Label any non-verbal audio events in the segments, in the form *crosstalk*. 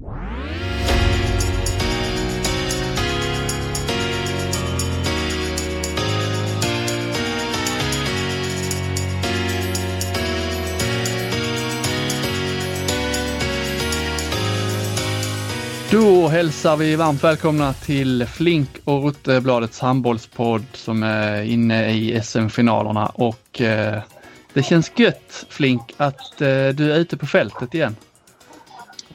Då hälsar vi varmt välkomna till Flink och Rottebladets handbollspodd som är inne i SM-finalerna och eh, det känns gött Flink att eh, du är ute på fältet igen.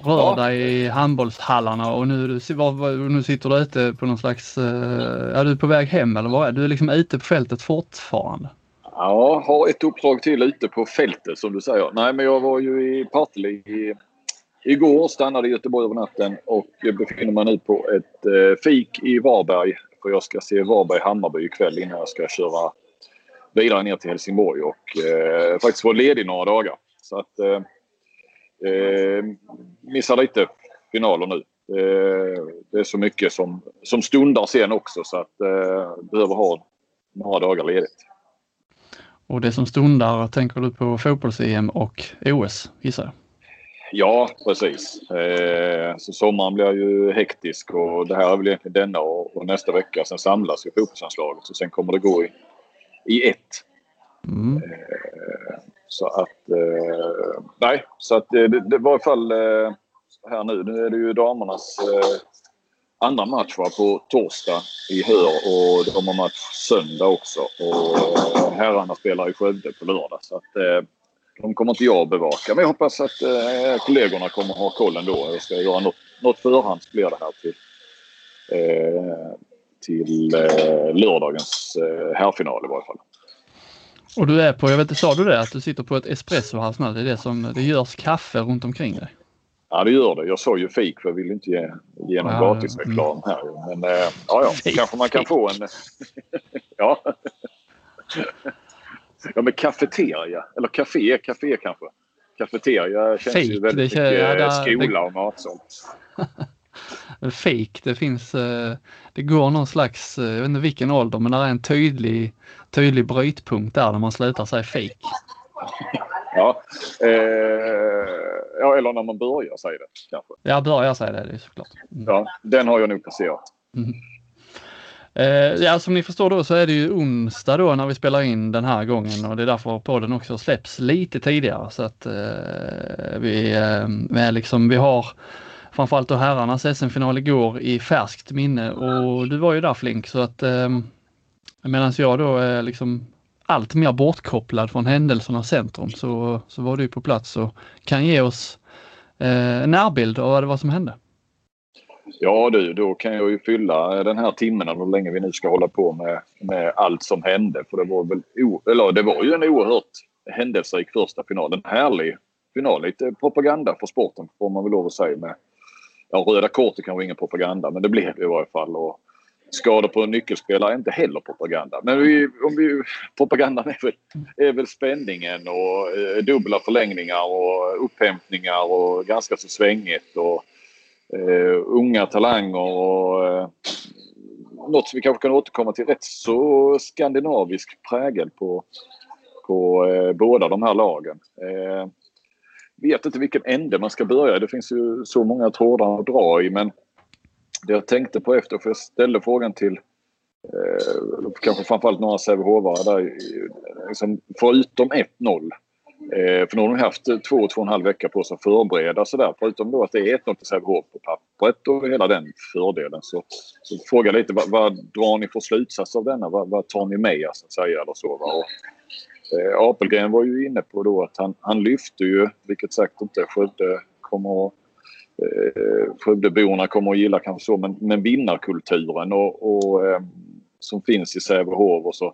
Rör dig i handbollshallarna och nu, nu sitter du ute på någon slags, eh, är du på väg hem eller vad är du? är liksom ute på fältet fortfarande? Ja, har ett uppdrag till ute på fältet som du säger. Nej men jag var ju i Partille i Igår stannade i Göteborg över natten och befinner mig nu på ett eh, fik i Varberg. För jag ska se Varberg-Hammarby ikväll innan jag ska köra vidare ner till Helsingborg och eh, faktiskt få ledig några dagar. Så att eh, eh, missar lite finaler nu. Eh, det är så mycket som, som stundar sen också så att eh, behöver ha några dagar ledigt. Och det som stundar tänker du på fotbolls-EM och OS gissar jag? Ja, precis. Eh, så sommaren blir ju hektisk och det här är väl egentligen denna och, och nästa vecka. Sen samlas ju fotbollsanslaget och sen kommer det gå i, i ett. Mm. Eh, så att, eh, nej, så att det, det var i alla fall eh, här nu. Nu är det ju damernas eh, andra match var på torsdag i Hör och de har match söndag också. Och eh, herrarna spelar i Skövde på lördag. Så att, eh, de kommer inte jag att bevaka. Men jag hoppas att eh, kollegorna kommer att ha koll ändå. Jag ska göra något, något förhands blir det här till, eh, till eh, lördagens eh, herrfinal i varje fall. Och du är på, jag vet inte, sa du det att du sitter på ett espresso här snart? Det är det som, det görs kaffe runt omkring dig? Ja det gör det. Jag sa ju fik för jag vill inte ge, ge någon ja, gratisreklam här. Men äh, ja, ja, kanske man kan få en... *laughs* ja. Ja, men kafeteria. Eller café, café kanske. Kafeteria känns Fake, ju väldigt det, mycket ja, där, skola och matsal. *laughs* Fake, det finns, eh, det går någon slags, eh, jag vet inte vilken ålder, men det är en tydlig, tydlig brytpunkt där när man slutar säga fake. Ja, eh, ja, eller när man börjar säga det kanske. Ja, börjar säga det, det är såklart. Mm. Ja, den har jag nog passerat. Mm. Eh, ja, som ni förstår då så är det ju onsdag då när vi spelar in den här gången och det är därför podden också släpps lite tidigare så att eh, vi, eh, liksom, vi har framförallt då herrarnas SM-final igår i färskt minne och du var ju där Flink så att eh, medan jag då är liksom allt mer bortkopplad från händelsernas centrum så, så var du på plats och kan ge oss eh, en närbild av vad det var som hände. Ja du, då kan jag ju fylla den här timmen hur länge vi nu ska hålla på med, med allt som hände. För det var väl eller det var ju en oerhört händelserik första final. En härlig final. Lite propaganda för sporten får man väl lov att säga. Med, ja, röda kort är kanske ingen propaganda men det blev det i varje fall. Och skador på nyckelspelare är inte heller propaganda. Men vi, om vi, propagandan är väl, är väl spänningen och eh, dubbla förlängningar och upphämtningar och ganska så svängigt. Och, eh, unga talanger och eh, något som vi kanske kan återkomma till. Rätt så skandinavisk prägel på, på eh, båda de här lagen. Eh, vet inte vilken ände man ska börja. Det finns ju så många trådar att dra i men det jag tänkte på efter, för jag ställde frågan till eh, kanske framförallt några Sävehofare där. Liksom, förutom 1-0 Eh, för nu har de haft två, två och en halv vecka på sig att förbereda sådär. Förutom då att det är 1-0 till Sävehof på pappret och hela den fördelen. Så, så fråga lite vad, vad drar ni för slutsats av denna? Vad, vad tar ni med er så att säga? Eller så, va? Och, eh, Apelgren var ju inne på då att han, han lyfte ju, vilket säkert inte Skövde kommer att eh, Skövdeborna kommer att gilla kanske så, men, men vinnarkulturen och, och eh, som finns i Sävehof och så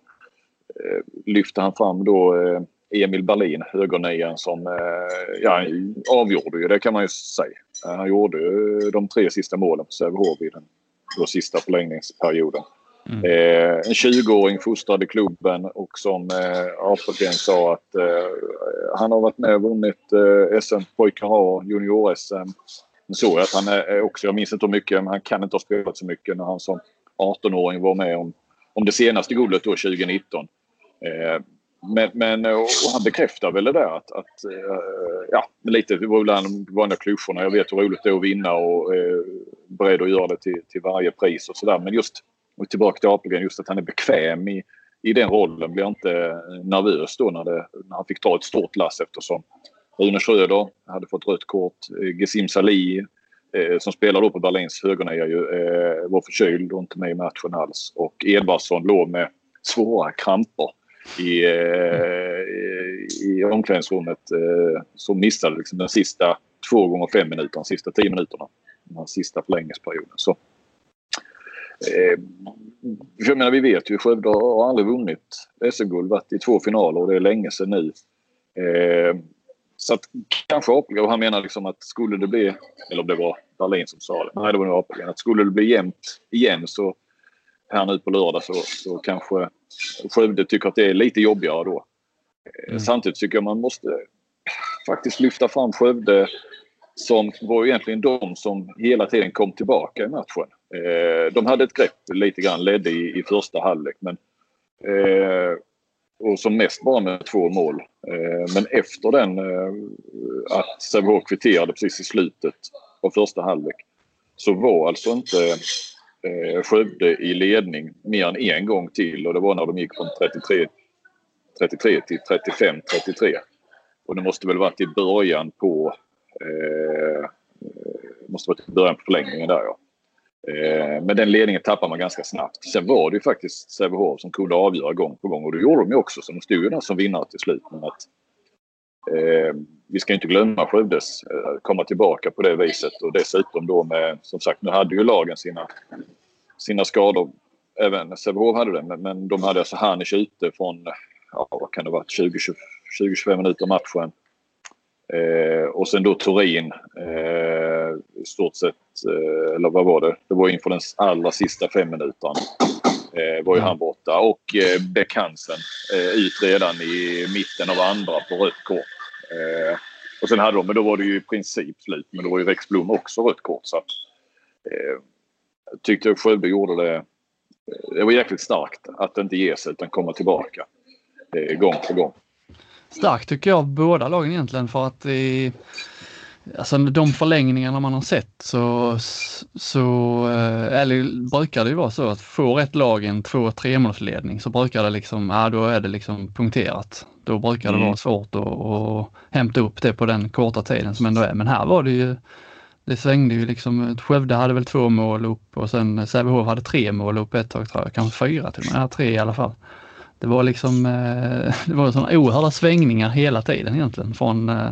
eh, lyfte han fram då eh, Emil Berlin, högernian, som eh, ja, avgjorde ju, det kan man ju säga. Han gjorde ju de tre sista målen för Sävehof i den då sista förlängningsperioden. Mm. Eh, en 20-åring fostrad i klubben och som eh, Apelgren sa att eh, han har varit med och vunnit eh, SM pojkar A, junior-SM. Så att han är också, jag minns inte hur mycket, men han kan inte ha spelat så mycket när han som 18-åring var med om, om det senaste guldet då 2019. Eh, men, men eh, och han bekräftar väl det där att, att eh, ja, lite det var bland de vanliga klyschorna. Jag vet hur roligt det är att vinna och är beredd att göra det till, till varje pris och sådär. Men just och tillbaka till Apelgren, just att han är bekväm i, i den rollen. Blir inte eh, nervös då när, det, när han fick ta ett stort lass eftersom Rune Schröder hade fått rött kort. Eh, Gesim Salih eh, som spelar då på Berlins högernia ju, eh, var förkyld och inte med i matchen alls. Och Edvardsson låg med svåra kramper i, eh, i omklädningsrummet eh, som missade liksom den sista två gånger fem minuterna, de sista tio minuterna. Den sista förlängningsperioden. Så, eh, jag menar, vi vet ju Skövde har aldrig vunnit SM-guld, varit i två finaler och det är länge sedan nu. Eh, så att kanske Apelgren, han menar liksom att skulle det bli, eller om det var Berlin som sa det, nej det var nog Apelgren, att skulle det bli jämnt igen så här nu på lördag så, så kanske Skövde tycker att det är lite jobbigare då. Mm. Samtidigt tycker jag man måste faktiskt lyfta fram Skövde som var egentligen de som hela tiden kom tillbaka i matchen. Eh, de hade ett grepp lite grann, ledde i, i första halvlek men eh, och som mest bara med två mål. Eh, men efter den eh, att Sävehof kvitterade precis i slutet av första halvlek så var alltså inte eh, Skövde i ledning mer än en gång till och det var när de gick från 33, 33 till 35-33. Och det måste väl varit i början på eh, eh måste varit i början på förlängningen där ja. Eh, men den ledningen tappar man ganska snabbt. Sen var det ju faktiskt Sävehof som kunde avgöra gång på gång och det gjorde de ju också. Så de stod ju där som vinnare till slut. Men att, eh, vi ska inte glömma Skövdes eh, komma tillbaka på det viset och dessutom då med, som sagt, nu hade ju lagen sina, sina skador. Även Sävehof hade det, men, men de hade alltså Hanic ute från, ja, vad kan det vara, 20-25 minuter matchen. Eh, och sen då Turin eh, i stort sett, eh, eller vad var det? Det var inför den allra sista fem minuterna. Eh, var ju han borta. Och eh, Beck Hansen eh, ut redan i mitten av andra på rött kort. Och sen hade de, men då var det ju i princip slut. Men då var ju Rex Blom också rött kort. Så att, jag tyckte Skövde gjorde det. Det var jäkligt starkt att inte ge sig utan komma tillbaka gång på gång starkt tycker jag båda lagen egentligen för att i, alltså de förlängningarna man har sett så, så eh, eller brukar det ju vara så att får ett lag en två tremålsledning så brukar det liksom, ja då är det liksom punkterat. Då brukar det mm. vara svårt att, att hämta upp det på den korta tiden som ändå är. Men här var det ju det svängde ju liksom. Skövde hade väl två mål upp och sen Sävehof hade tre mål upp ett tag tror jag, kanske fyra till och med, ja, tre i alla fall det var liksom, eh, *laughs* det var sådana oerhörda svängningar hela tiden egentligen från eh,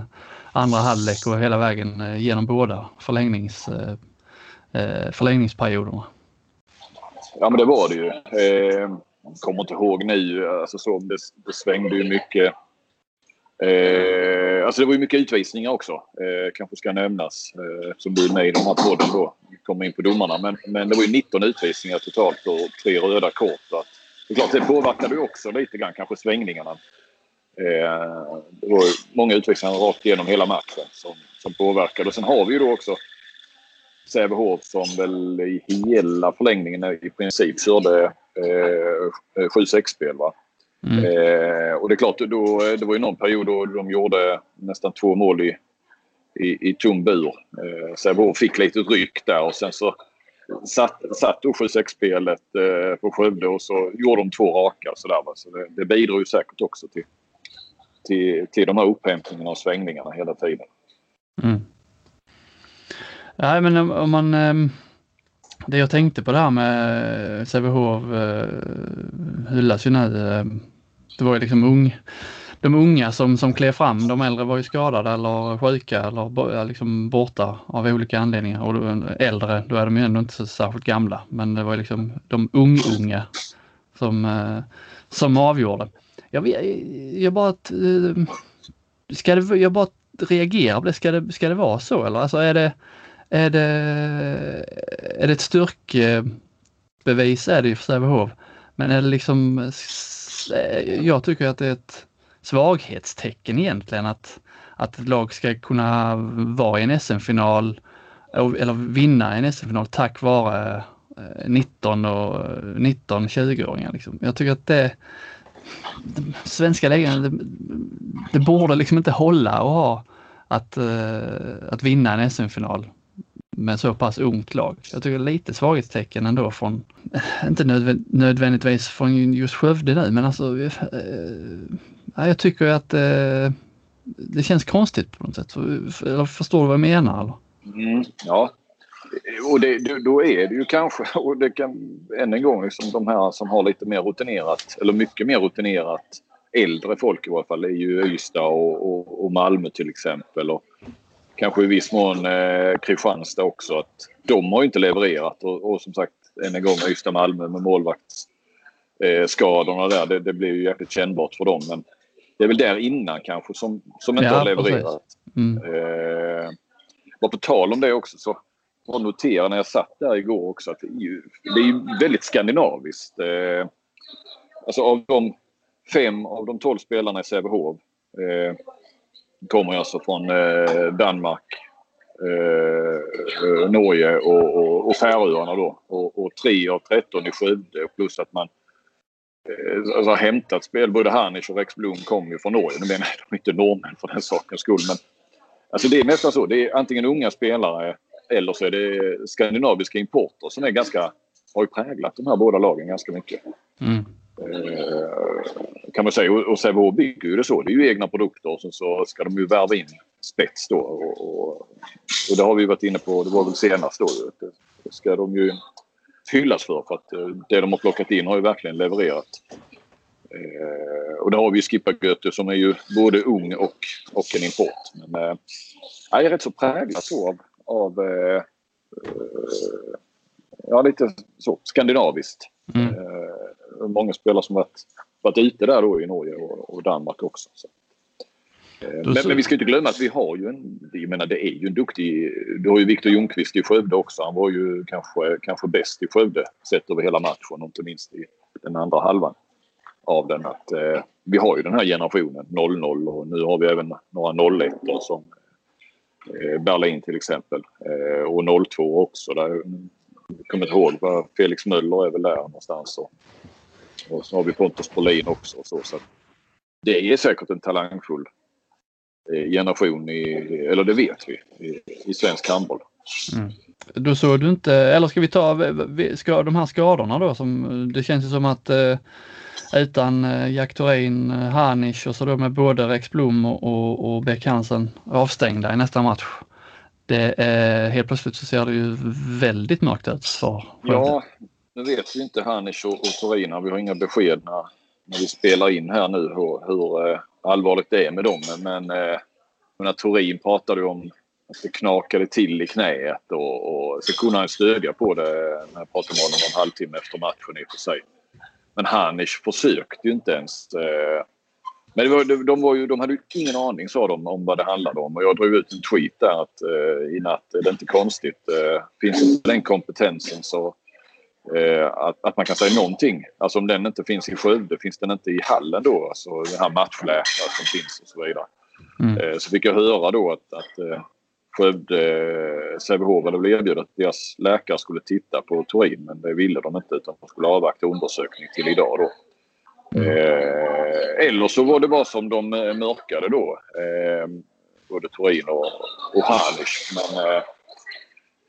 andra halvlek och hela vägen eh, genom båda förlängnings, eh, eh, förlängningsperioderna. Ja men det var det ju. Eh, kommer inte ihåg nu, alltså så, det, det svängde ju mycket. Eh, alltså det var ju mycket utvisningar också, eh, kanske ska nämnas. Eh, som du är med i den här podden då, vi kommer in på domarna. Men, men det var ju 19 utvisningar totalt och tre röda kort. Att, det är klart, det påverkade ju också lite grann kanske svängningarna. Eh, det var många utvisningar rakt igenom hela matchen som, som påverkade. Och sen har vi ju då också Sävehof som väl i hela förlängningen i princip körde eh, 7-6-spel. Va? Mm. Eh, och det är klart, då, det var ju någon period då de gjorde nästan två mål i, i, i tom bur. Eh, Sävehof fick lite ryck där och sen så satt, satt då 7-6-spelet eh, på Skövde och så gjorde de två raka. Så, där, va? så det, det bidrar ju säkert också till, till, till de här upphämtningarna och svängningarna hela tiden. Mm. Nej, men om man... Ehm, det jag tänkte på det här med eh, Sävehof eh, hyllas ju nu. Ehm, det var ju liksom ung de unga som, som klev fram, de äldre var ju skadade eller sjuka eller liksom borta av olika anledningar. Och äldre, då är de ju ändå inte så särskilt gamla. Men det var ju liksom de ung-unga som, eh, som avgjorde. Jag, jag bara... Eh, ska det, jag bara reagerar på det. Ska det, ska det vara så eller? Alltså är det, är det, är det ett styrkebevis är det ju för Sävehof. Men är det liksom... Eh, jag tycker att det är ett svaghetstecken egentligen att, att ett lag ska kunna vara i en SM-final eller vinna en SM-final tack vare eh, 19 och 19-20-åringar. Liksom. Jag tycker att det, svenska ligan, det, det, borde liksom inte hålla att ha att, uh, att vinna en SM-final med så pass ungt lag. Jag tycker lite svaghetstecken ändå från, eh, inte nödvändigtvis från just Skövde nu, men alltså uh, jag tycker att uh, det känns konstigt på något sätt. Förstår du vad jag menar? Eller? Mm, ja, och det, då är det ju kanske, *laughs* och det kan än en gång, liksom de här som har lite mer rutinerat, eller mycket mer rutinerat, äldre folk i alla fall, är ju Ystad och, och, och Malmö till exempel. Och kanske i viss mån eh, Kristianstad också. Att de har inte levererat och, och som sagt, än en gång Ystad-Malmö med målvaktsskadorna eh, där. Det, det blir ju jäkligt kännbart för dem. Men det är väl där innan kanske som, som inte ja, har levererat. Mm. Eh, på tal om det också så bara notera när jag satt där igår också att det är ju, det är ju väldigt skandinaviskt. Eh, alltså av de fem av de tolv spelarna i Sävehof eh, kommer alltså från eh, Danmark, eh, Norge och, och, och Färöarna då. Och, och tre av tretton i Skövde plus att man eh, alltså, har hämtat spel. Både Hanisch och Rex Blom kommer ju från Norge. Nu menar jag de är inte norrmän för den sakens skull. Men, alltså det är nästan så. Det är antingen unga spelare eller så är det skandinaviska importer som är ganska, har ju präglat de här båda lagen ganska mycket. Mm. Eh, kan man säga. Och Sävehof bygger ju det så. Det är ju egna produkter och så ska de ju värva in spets då. Och, och, och det har vi varit inne på, det var väl senast då. Det ska de ju hyllas för. För att eh, det de har plockat in har ju verkligen levererat. Eh, och där har vi Skippa Göte som är ju både ung och, och en import. Men eh, jag är rätt så präglad så av, av eh, eh, ja, lite så skandinaviskt. Mm. Eh, många spelare som varit, varit ute där då i Norge och, och Danmark också. Så. Eh, men, men, vi ska inte glömma att vi har ju en, jag menar det är ju en duktig, du har ju Viktor Ljungqvist i Skövde också. Han var ju kanske, kanske bäst i Skövde sett över hela matchen och inte minst i den andra halvan av den. Att, eh, vi har ju den här generationen 00 och nu har vi även några 01 som Eh, Berlin till exempel. Eh, och 02 också. Där, jag kommer inte ihåg Felix Möller är väl där någonstans. Och, och så har vi Pontus Brolin också. Så, så det är säkert en talangfull eh, generation, i, eller det vet vi, i, i svensk handboll. Mm. Då såg du inte, eller ska vi ta ska, de här skadorna då som det känns ju som att utan eh, Jack Thorin, eh, Hanisch och så då med både Rex Blom och, och, Beck Hansen avstängda i nästa match. Det är, helt plötsligt så ser det ju väldigt mörkt ut för Ja, nu vet vi inte Hanisch och, och Thorin. Vi har inga besked när, när vi spelar in här nu hur, hur uh, allvarligt det är med dem. Men när Thorin pratade om att det knakade till i knät och, och så kunde han stödja på det när jag pratade med honom en halvtimme efter matchen i och för sig. Men Hanisch försökte ju inte ens. Eh, men var, de, de, var ju, de hade ju ingen aning sa de om vad det handlade om. Och jag drog ut en tweet där att eh, i natt är det inte konstigt. Eh, finns inte den kompetensen så eh, att, att man kan säga någonting. Alltså om den inte finns i Skövde, finns den inte i hallen då? Alltså den här matchläkaren som finns och så vidare. Mm. Eh, så fick jag höra då att, att eh, Skövde, Sävehof hade väl erbjudit att deras läkare skulle titta på Turin men det ville de inte utan de skulle avvakta undersökning till idag då. Mm. Eh, eller så var det bara som de eh, mörkade då. Eh, både Turin och, och Hanisch. Men, eh,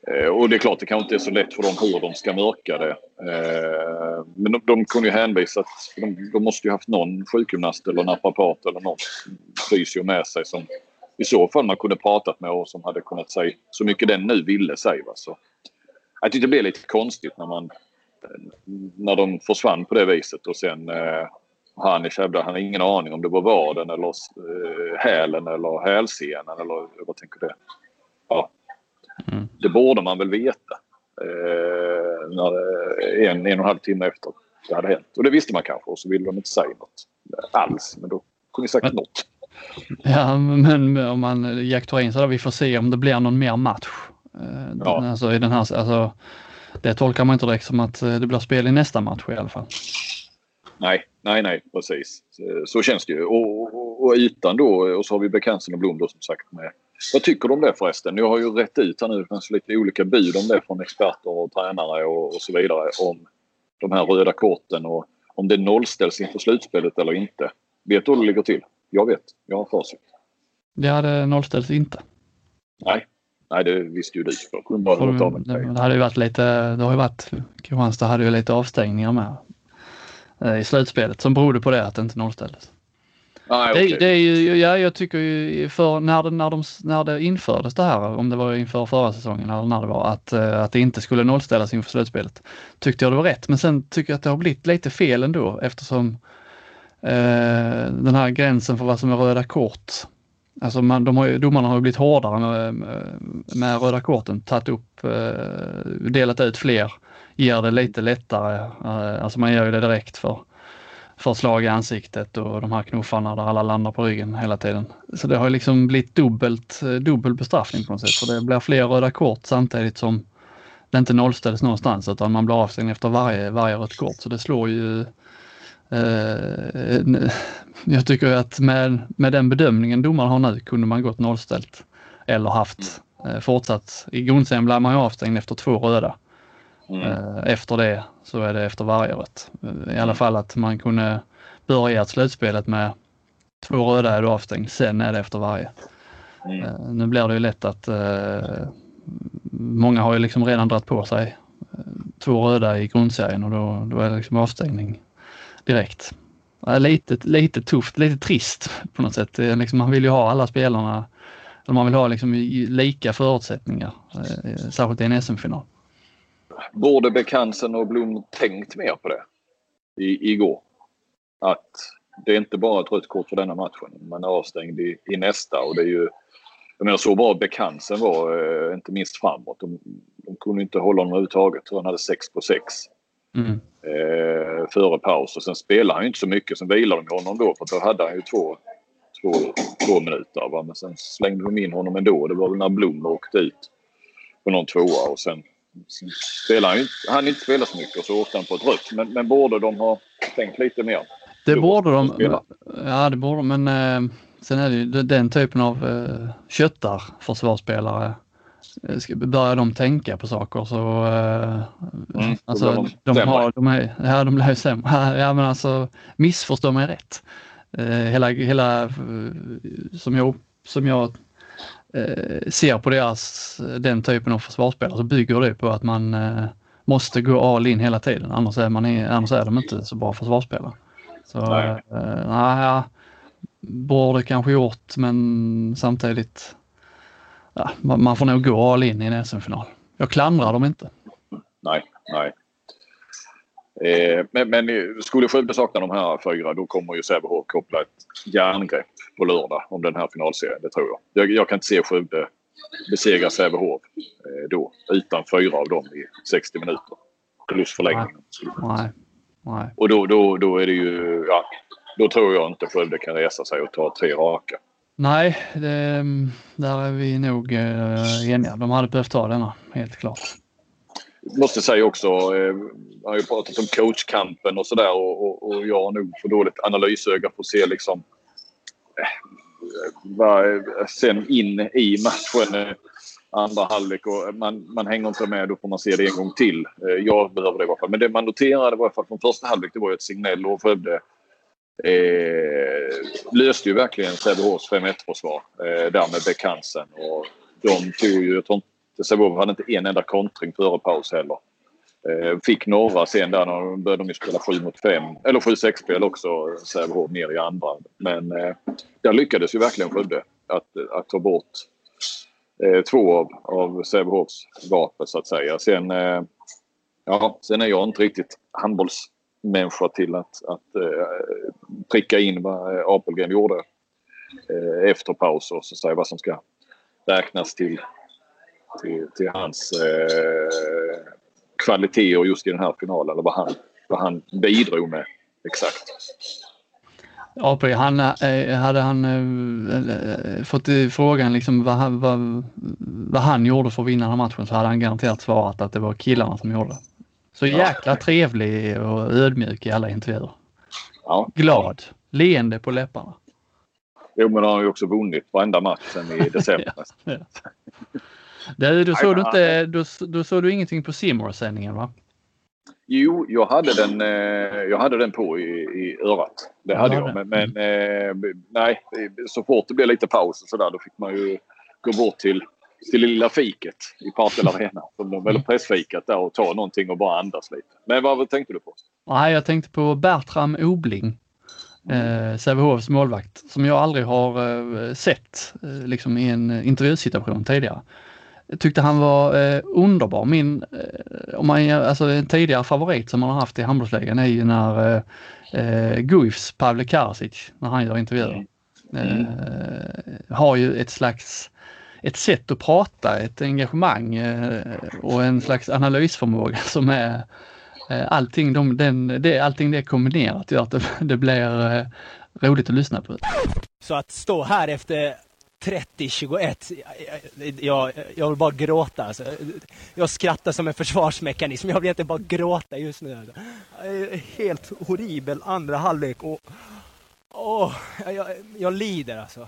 eh, och det är klart, det kanske inte är så lätt för dem hur de ska mörka det. Eh, men de, de kunde ju hänvisa att de, de måste ju haft någon sjukgymnast eller naprapat eller någon fysio med sig som i så fall man kunde pratat med och som hade kunnat säga så mycket den nu ville säga. Så jag tyckte det blev lite konstigt när man när de försvann på det viset och sen eh, Hanish hävdade han har ingen aning om det var vaden eller eh, hälen eller hälsenan eller vad tänker du? Ja. Mm. Det borde man väl veta. Eh, när, en, en och en halv timme efter det hade hänt. Och det visste man kanske och så ville de inte säga något alls. Men då kunde ni sagt men, något. Ja, men om man jaktar in så där, vi får se om det blir någon mer match. Eh, ja. Alltså, i den här, alltså, det tolkar man inte direkt som att eh, det blir spel i nästa match i alla fall. Nej, nej, nej, precis. Så, så känns det ju. Och, och, och ytan då, och så har vi Bekansen och Blom då som sagt med. Vad tycker du om det förresten? Jag har ju rätt ut här nu, det finns lite olika bud om det från experter och tränare och, och så vidare om de här röda korten och om det nollställs inför slutspelet eller inte. Vet du hur det ligger till? Jag vet. Jag har facit. Det hade nollställts inte. Nej, Nej det visste ju du. Det, hade ju varit lite, det har ju varit, Kristianstad hade ju lite avstängningar med eh, i slutspelet som berodde på det att det inte nollställdes. Ah, okay. det, det, är ju, ja, jag tycker ju för när det, när, de, när det infördes det här, om det var inför förra säsongen eller när det var, att, eh, att det inte skulle nollställas inför slutspelet, tyckte jag det var rätt. Men sen tycker jag att det har blivit lite fel ändå eftersom Eh, den här gränsen för vad som är röda kort, alltså man, de har, domarna har blivit hårdare med, eh, med röda korten, tagit upp, eh, delat ut fler, ger det lite lättare, alltså man gör ju det direkt för för slag i ansiktet och de här knuffarna där alla landar på ryggen hela tiden. Så det har liksom blivit dubbelt, dubbel bestraffning på något sätt. För det blir fler röda kort samtidigt som det inte nollställs någonstans utan man blir avstängd efter varje, varje rött kort. Så det slår ju jag tycker att med, med den bedömningen domaren har nu kunde man gått nollställt eller haft eh, fortsatt. I grundserien blir man ju avstängd efter två röda. Mm. Eh, efter det så är det efter varje rött. I alla fall att man kunde börja slutspelet med två röda är du avstängd, sen är det efter varje. Mm. Eh, nu blir det ju lätt att många har ju liksom redan dragit på sig två röda i grundserien och då, då är det liksom avstängning direkt. Lite, lite tufft, lite trist på något sätt. Eh, liksom, man vill ju ha alla spelarna, eller man vill ha liksom lika förutsättningar, eh, särskilt i en SM-final. Borde Bekansen och Blom tänkt mer på det i, igår? Att det är inte bara ett rött kort för denna matchen. Man är avstängd i, i nästa och det är ju... Jag menar så bra Bekansen var, eh, inte minst framåt. De, de kunde inte hålla honom överhuvudtaget. Han hade 6 på 6. Mm. Eh, före paus och sen spelade han inte så mycket. Sen vilade de honom då för då hade han ju två, två, två minuter. Va? Men sen slängde de in honom ändå. Det var väl när Blom åkte ut på någon tvåa och sen spelar han, han inte spela så mycket och så åkte han på ett rött. Men, men borde de ha tänkt lite mer? Det borde de. Ja, det borde de. Men eh, sen är det ju den typen av eh, köttar försvarsspelare. Börjar de tänka på saker så eh, mm, alltså, de, de har, de är, ja, de blir sämre. *laughs* Ja, men alltså missförstå mig rätt. Eh, hela, hela eh, som jag, som jag ser på deras, den typen av försvarsspelare så bygger det på att man måste gå all in hela tiden. Annars är, man, annars är de inte så bra försvarsspelare. Så nej, eh, nej borde kanske gjort men samtidigt ja, man får nog gå all in i en SM-final. Jag klandrar dem inte. Nej, nej. Eh, men, men skulle Skövde sakna de här fyra då kommer ju Sävehof koppla ett järngrepp på lördag om den här finalserien. Det tror jag. Jag, jag kan inte se Skövde besegra Sävehof eh, då utan fyra av dem i 60 minuter. Plus förlängningen. Nej. Nej. Och då, då, då är det ju... Ja, då tror jag inte Skövde kan resa sig och ta tre raka. Nej, det, där är vi nog eh, eniga. De hade behövt ta denna, helt klart måste säga också, eh, jag har ju pratat om coachkampen och sådär och, och, och, jag har nog för dåligt analysöga för att se liksom eh, eh sen in i matchen eh, andra halvlek och man, man hänger inte med. Då får man se det en gång till. Eh, jag behöver det i alla fall. Men det man noterade var i alla fall från första halvlek det var ju att Signell och Skövde eh, löste ju verkligen Sävehofs 5-1-försvar eh, där med Bekansen. Och de tog ju, jag tror inte Sävehof hade inte en enda kontring före paus heller. Eh, fick några sen där när de började de spela 7 mot 5 eller 7-6 spel också Sävehof ner i andra. Men eh, där lyckades ju verkligen Skövde att, att ta bort eh, två av, av Sävehofs vapen så att säga. Sen, eh, ja, sen är jag inte riktigt handbolls människa till att, att eh, pricka in vad eh, Apelgren gjorde eh, efter paus och så säga vad som ska räknas till till, till hans eh, kvaliteter just i den här finalen. Eller vad han, vad han bidrog med exakt. Apelgren, han, eh, hade han äh, fått frågan liksom vad, han, vad, vad han gjorde för att vinna den här matchen så hade han garanterat svarat att det var killarna som gjorde. det. Så jäkla trevlig och ödmjuk i alla intervjuer. Ja. Glad, leende på läpparna. Jo, men han har ju också vunnit varenda match sen i *laughs* december. ja. Det, då, såg du inte, då, då såg du ingenting på simor sändningen va? Jo, jag hade den, eh, jag hade den på i, i örat. Det hade jag. Men, men eh, nej, så fort det blev lite paus och sådär då fick man ju gå bort till, till lilla fiket i Partille Arena. Eller pressfikat där och ta någonting och bara andas lite. Men vad tänkte du på? Nej, jag tänkte på Bertram Obling. Eh, Sävehofs målvakt som jag aldrig har eh, sett eh, liksom i en intervjusituation tidigare. Jag tyckte han var eh, underbar. Min, eh, om man, alltså en tidigare favorit som man har haft i handbollsligan är ju när eh, eh Guifs Pavle Karasic, när han gör intervjuer, mm. eh, har ju ett slags ett sätt att prata, ett engagemang eh, och en slags analysförmåga *laughs* som är eh, allting, de, den, det, allting det kombinerat gör att det, *laughs* det blir eh, roligt att lyssna på. Så att stå här efter 30-21. Jag, jag vill bara gråta. Alltså. Jag skrattar som en försvarsmekanism. Jag vill inte bara gråta just nu. Alltså. Helt horribel andra halvlek. Och, åh, jag, jag lider alltså.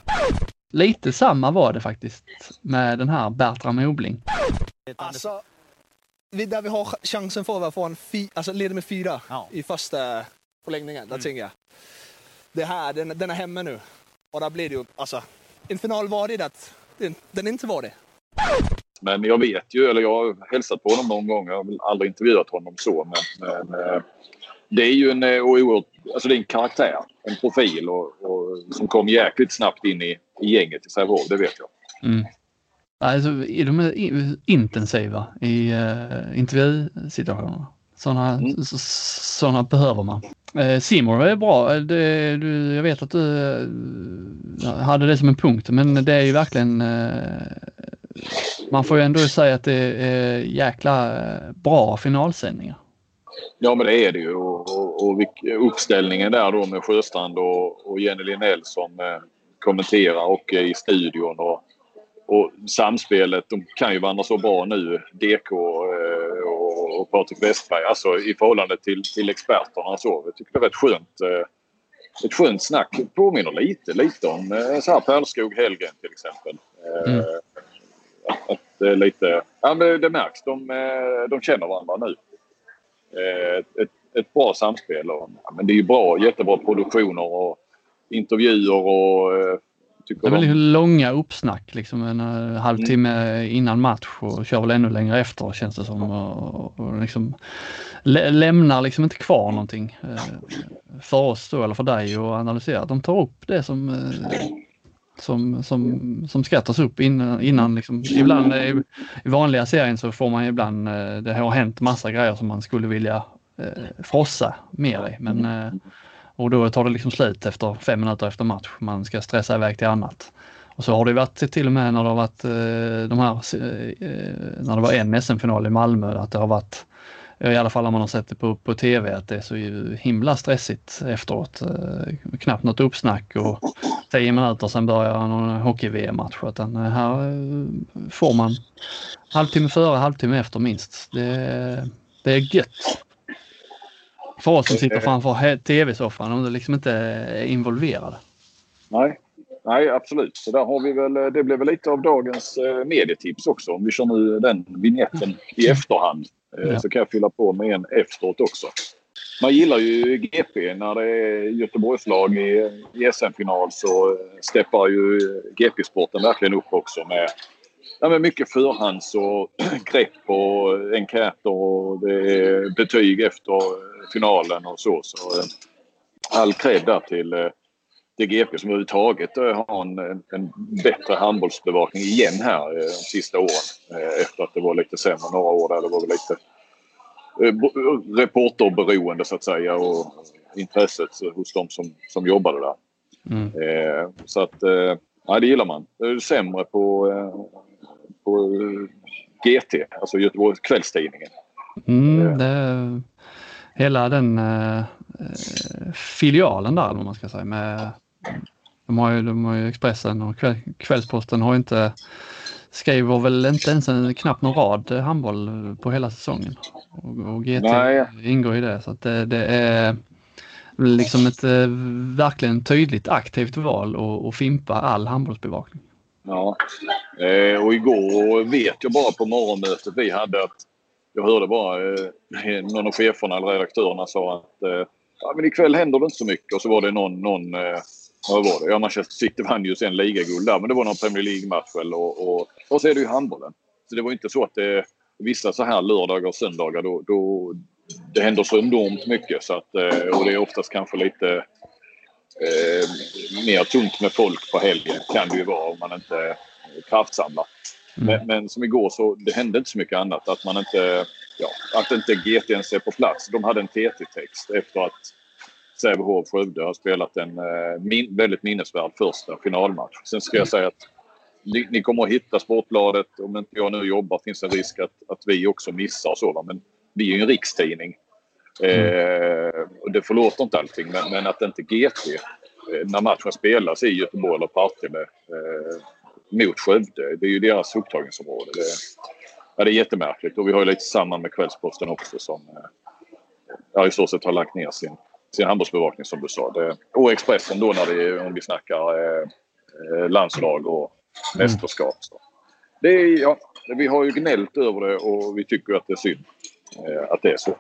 Lite samma var det faktiskt med den här Bertram Obling. Alltså, där vi har chansen för att få en fi, alltså leda med fyra ja. i första förlängningen, där mm. tänker jag. Det här, den, den är hemma nu. Och där blir det ju, alltså, en final var det att den, den inte var det. Men jag vet ju, eller jag har hälsat på honom någon gång. Jag har aldrig intervjuat honom så. Men, men eh, det är ju en, eh, oerhört, alltså det är en karaktär, en profil och, och som kom jäkligt snabbt in i, i gänget i Sävehof, det vet jag. Mm. Alltså, de är intensiva i uh, intervjusituationerna. Sådana mm. såna behöver man. Eh, Simor är bra. Det, du, jag vet att du eh, hade det som en punkt, men det är ju verkligen eh, man får ju ändå säga att det är jäkla eh, bra finalsändningar. Ja men det är det ju och, och, och uppställningen där då med Sjöstrand och, och Jenny Linell som eh, kommenterar och är i studion och, och samspelet. De kan ju vandra så bra nu, DK eh, och, och Patrik Westberg, alltså i förhållande till, till experterna. Så. Jag tycker det är rätt skönt. Eh, ett skönt snack. Påminner lite, lite om eh, så här Perlskog Hellgren till exempel. Eh, mm. Att, att lite, ja, men det märks. De, de känner varandra nu. Ett, ett, ett bra samspel. Och, ja, men det är ju bra, jättebra produktioner och intervjuer och det är väldigt de... långa uppsnack, liksom en uh, halvtimme mm. innan match och kör väl ännu längre efter känns det som. Och, och liksom lä lämnar liksom inte kvar någonting uh, för oss då, eller för dig att analysera. De tar upp det som uh, som, som, som ska tas upp innan, innan liksom, ibland i, i vanliga serien så får man ibland, det har hänt massa grejer som man skulle vilja frossa mer i men och då tar det liksom slut efter fem minuter efter match. Man ska stressa iväg till annat. Och så har det varit till och med när det har varit eh, de här, eh, när det var en SM-final i Malmö, att det har varit, i alla fall när man har sett det på, på TV, att det är så himla stressigt efteråt. Eh, knappt något uppsnack och tio minuter sen börjar någon hockey-VM-match. Utan här får man halvtimme före, halvtimme efter minst. Det, det är gött. För oss som sitter framför tv-soffan om du liksom inte är involverade. Nej, Nej, absolut. Så där har vi väl, det blev väl lite av dagens eh, medietips också. Om vi kör nu den vignetten i *laughs* efterhand eh, ja. så kan jag fylla på med en efteråt också. Man gillar ju GP. När det är Göteborgslag i, i SM-final så steppar ju GP-sporten verkligen upp också med ja, men mycket förhands och *clears throat* grepp och enkäter och det är betyg efter finalen och så. så eh, all cred där till eh, DGP som överhuvudtaget eh, har en, en bättre handbollsbevakning igen här de sista åren. Efter att det var lite sämre några år där det var väl lite reporterberoende så att säga och intresset hos de som, som jobbade där. Mm. Så att, ja det gillar man. Sämre på på GT, alltså Göteborgs kvällstidningen. Mm, eh. det, hela den eh, filialen där, vad man ska säga. Med, de, har ju, de har ju Expressen och kväll, Kvällsposten har inte skriver väl inte ens en, knappt någon rad handboll på hela säsongen. Och, och GT Nej. ingår i det. Så det, det är liksom ett eh, verkligen tydligt aktivt val att fimpa all handbollsbevakning. Ja. Eh, och igår vet jag bara på morgonmötet vi hade att jag hörde bara eh, någon av cheferna eller redaktörerna sa att eh, ja, men ikväll händer det inte så mycket. Och så var det någon, någon eh, vad var det? Ja, Manchester City vann ju sen ligaguld där, men det var någon Premier League-match och, och, och så är det ju handbollen. Så det var inte så att det, vissa så här lördagar och söndagar då, då det händer så enormt mycket så att, eh, och det är oftast kanske lite eh, mer tungt med folk på helgen kan det ju vara om man inte kraftsamlar. Mm. Men, men, som igår så det hände inte så mycket annat. Att man inte, ja, att inte GT ens är på plats. De hade en TT-text efter att Sävehof Skövde har spelat en eh, min, väldigt minnesvärd första finalmatch. Sen ska jag säga att ni, ni, kommer att hitta Sportbladet. Om inte jag nu jobbar finns en risk att, att vi också missar så. Men vi är ju en rikstidning. Eh, och det förlåter inte allting, men, men att inte GT, eh, när matchen spelas i Göteborg eller Partille eh, mot Skövde, det är ju deras upptagningsområde. Det, ja, det är jättemärkligt och vi har ju lite samma med Kvällsposten också som eh, ja, i stort sett har lagt ner sin, sin handbollsbevakning som du sa. Det, och Expressen då när det, om vi snackar eh, eh landslag och mm. mästerskap. Så. Det är, ja, vi har ju gnällt över det och vi tycker att det är synd eh, att det är så.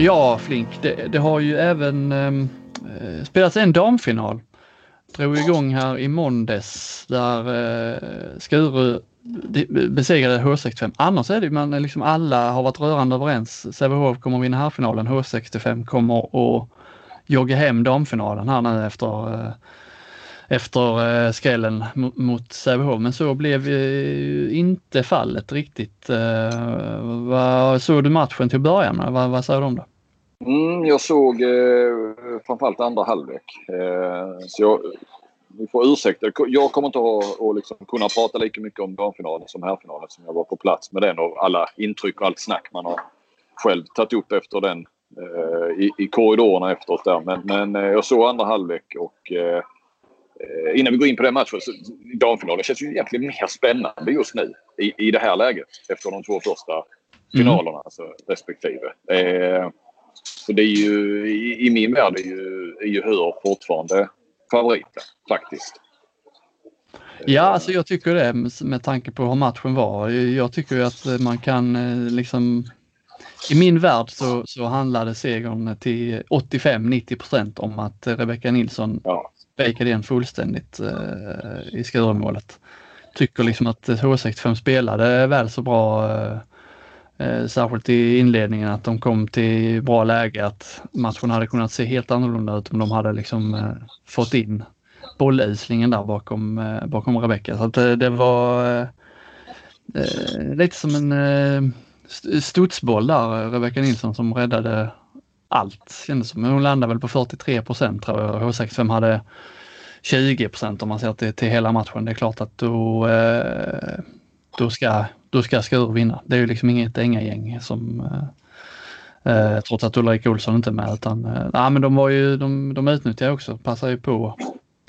Ja, Flink, det, det har ju även ehm, eh, spelats en damfinal. Drog igång här i måndags där eh, Skuru besegrade H65. Annars är det man liksom alla har varit rörande överens. Sävehof kommer att vinna herrfinalen. H65 kommer att jogga hem damfinalen här nu efter eh, efter eh, skrällen mot Sävehof. Men så blev eh, inte fallet riktigt. Eh, vad såg du matchen till att börja med? Vad, vad säger du om det? Mm, jag såg eh, framförallt andra halvlek. Eh, så jag, ni får ursäkta. Jag kommer inte att, liksom kunna prata lika mycket om damfinalen som herrfinalen som jag var på plats med den och alla intryck och allt snack man har själv tagit upp efter den eh, i, i korridorerna efteråt där. Men, men eh, jag såg andra halvlek och eh, Eh, innan vi går in på den matchen, så damfinalen känns ju egentligen mer spännande just nu i, i det här läget efter de två första finalerna mm. alltså, respektive. Så det är ju, i, i min värld är ju, är ju Hör fortfarande favoriten faktiskt. Ja, alltså jag tycker det med tanke på hur matchen var. Jag tycker att man kan eh, liksom i min värld så, så handlade segern till 85-90% om att Rebecka Nilsson ja spikade igen fullständigt eh, i Skuremålet. Tycker liksom att H65 spelade väl så bra, eh, eh, särskilt i inledningen, att de kom till bra läge, att matchen hade kunnat se helt annorlunda ut om de hade liksom eh, fått in bolluslingen där bakom, eh, bakom Rebecka. Så att det, det var eh, eh, lite som en eh, studsboll där, Rebecka Nilsson som räddade allt kändes som. Hon landade väl på 43 procent tror jag. H65 hade 20 procent om man ser till, till hela matchen. Det är klart att då, eh, då ska, då ska Skur vinna. Det är ju liksom inget gäng som eh, eh, trots att Ulrika Olsson inte är med utan eh, men de var ju, de, de utnyttjade också, passade ju på,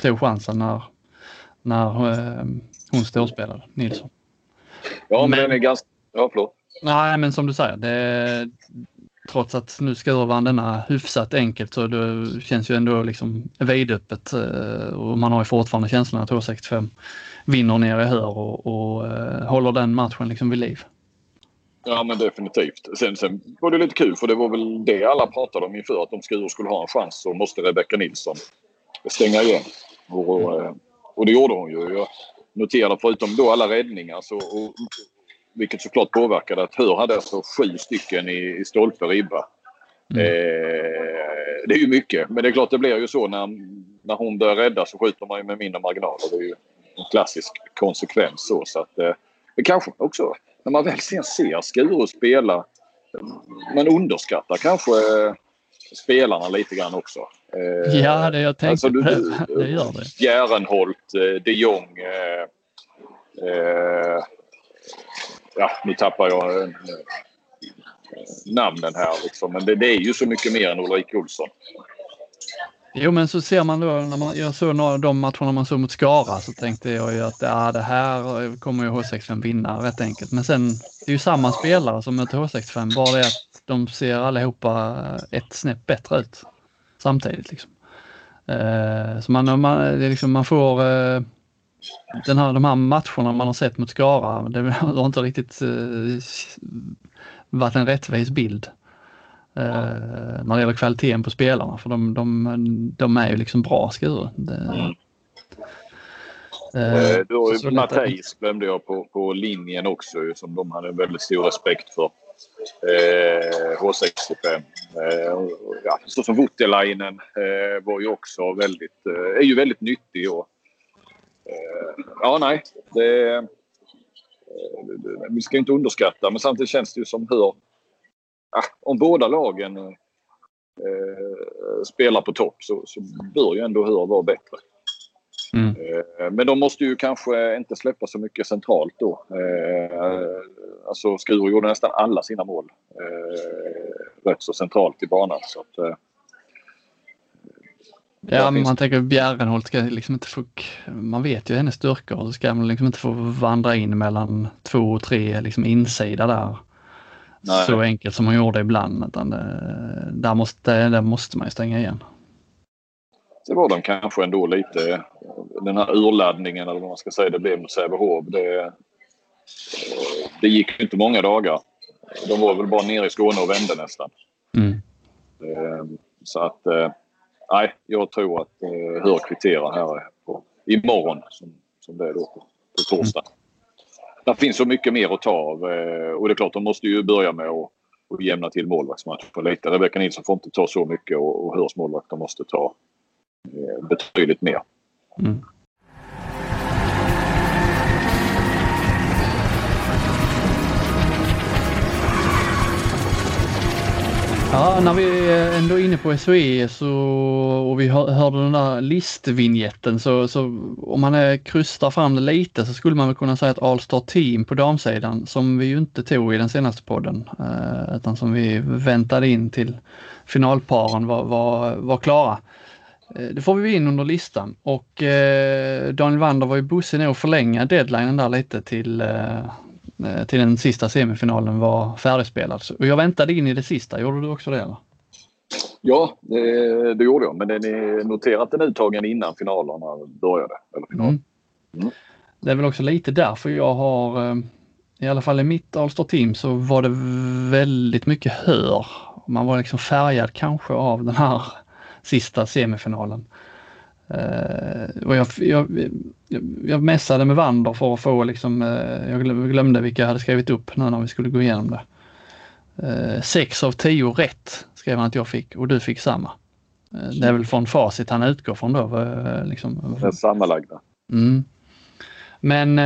tog chansen när, när eh, hon storspelade, Nilsson. Ja men, men den är ganska, ja förlåt. Nej men som du säger, det, trots att nu Skuru vann denna hyfsat enkelt så det känns ju ändå liksom vidöppet eh, och man har ju fortfarande känslan att H65 vinner nere i Hör och, och uh, håller den matchen liksom vid liv. Ja men definitivt. Sen, sen var det lite kul för det var väl det alla pratade om inför att om Skuru skulle ha en chans så måste Rebecka Nilsson stänga igen. Och, mm. och det gjorde hon ju. Jag noterade förutom då alla räddningar så och, vilket såklart påverkade att Hör hade alltså sju stycken i, i stolpe ribba. Mm. Eh, det är ju mycket, men det är klart det blir ju så när, när hon börjar rädda så skjuter man ju med mindre marginaler. Det är ju en klassisk konsekvens så. så att, eh, det kanske också, när man väl sen ser Skuru spela, man underskattar kanske eh, spelarna lite grann också. Eh, ja, det jag tänkte alltså, du, *laughs* det gör det. Järrenholt, eh, de Jong, eh, eh ja, nu tappar jag eh, namnen här liksom. Men det, det, är ju så mycket mer än Ulrik Olsson. Jo men så ser man då när man, jag såg några av de matcherna man såg mot Skara så tänkte jag ju att ja, det här kommer ju H65 vinna rätt enkelt. Men sen det är ju samma spelare som möter H65 bara det att de ser allihopa ett snäpp bättre ut samtidigt. Liksom. Eh, så man, man, det är liksom, man får eh, den här, de här matcherna man har sett mot Skara, det har inte riktigt eh, varit en rättvis bild. Eh, när det gäller kvaliteten på spelarna för de, de, de är ju liksom bra Skuru. Det, Eh, du har ju Mattias glömde jag på, på linjen också som de hade väldigt stor respekt för. Eh, H65. Eh, ja, så som Voutilainen eh, var ju också väldigt, eh, är ju väldigt nyttig. Och, eh, ja, nej. Det, eh, vi ska inte underskatta men samtidigt känns det ju som hur... *laughs* Om båda lagen eh, spelar på topp så, så bör ju ändå Hör vara bättre. Mm. Eh, men de måste ju kanske inte släppa så mycket centralt då. Eh, alltså Skuru gjorde nästan alla sina mål eh, rätt så centralt i banan. Så att, Ja, man tänker Bjärrenholt ska liksom inte få, man vet ju hennes styrkor och så ska man liksom inte få vandra in mellan två och tre liksom insida där. Nej. Så enkelt som hon gjorde ibland. Utan det, där, måste, där måste man ju stänga igen. Så var de kanske ändå lite, den här urladdningen eller vad man ska säga, det blev mot Sävehof. Det, det gick inte många dagar. De var väl bara nere i Skåne och vände nästan. Mm. Eh, så att, eh, nej, jag tror att eh, Hör kvitterar här på, imorgon som, som det är då på, på torsdag. Mm. Det finns så mycket mer att ta av eh, och det är klart de måste ju börja med att och jämna till målvaktsmatchen lite. Rebecka Nilsson får inte ta så mycket och, och Hörs målvakter måste ta Eh, betydligt mer. Mm. Ja, när vi ändå är inne på SOE så, och vi hörde den där listvinjetten så, så om man är krystar fram det lite så skulle man väl kunna säga att Allstar Team på damsidan som vi ju inte tog i den senaste podden eh, utan som vi väntade in till finalparen var, var, var klara. Eh, det får vi in under listan och eh, Daniel Wander var ju bussig nog att förlänga deadlinen där lite till, eh, till den sista semifinalen var färdigspelad. Och jag väntade in i det sista, gjorde du också det? Eller? Ja, det, det gjorde jag. Men den är noterat den uttagen innan finalerna började. Eller final. Mm. Mm. Det är väl också lite därför jag har, eh, i alla fall i mitt Allstar team så var det väldigt mycket hör. Man var liksom färgad kanske av den här sista semifinalen. Uh, och jag, jag, jag messade med Wander för att få liksom, uh, jag glömde vilka jag hade skrivit upp nu när vi skulle gå igenom det. Uh, sex av tio rätt skrev han att jag fick och du fick samma. det är väl från facit han utgår från då. liksom. Det sammanlagda. Mm. Men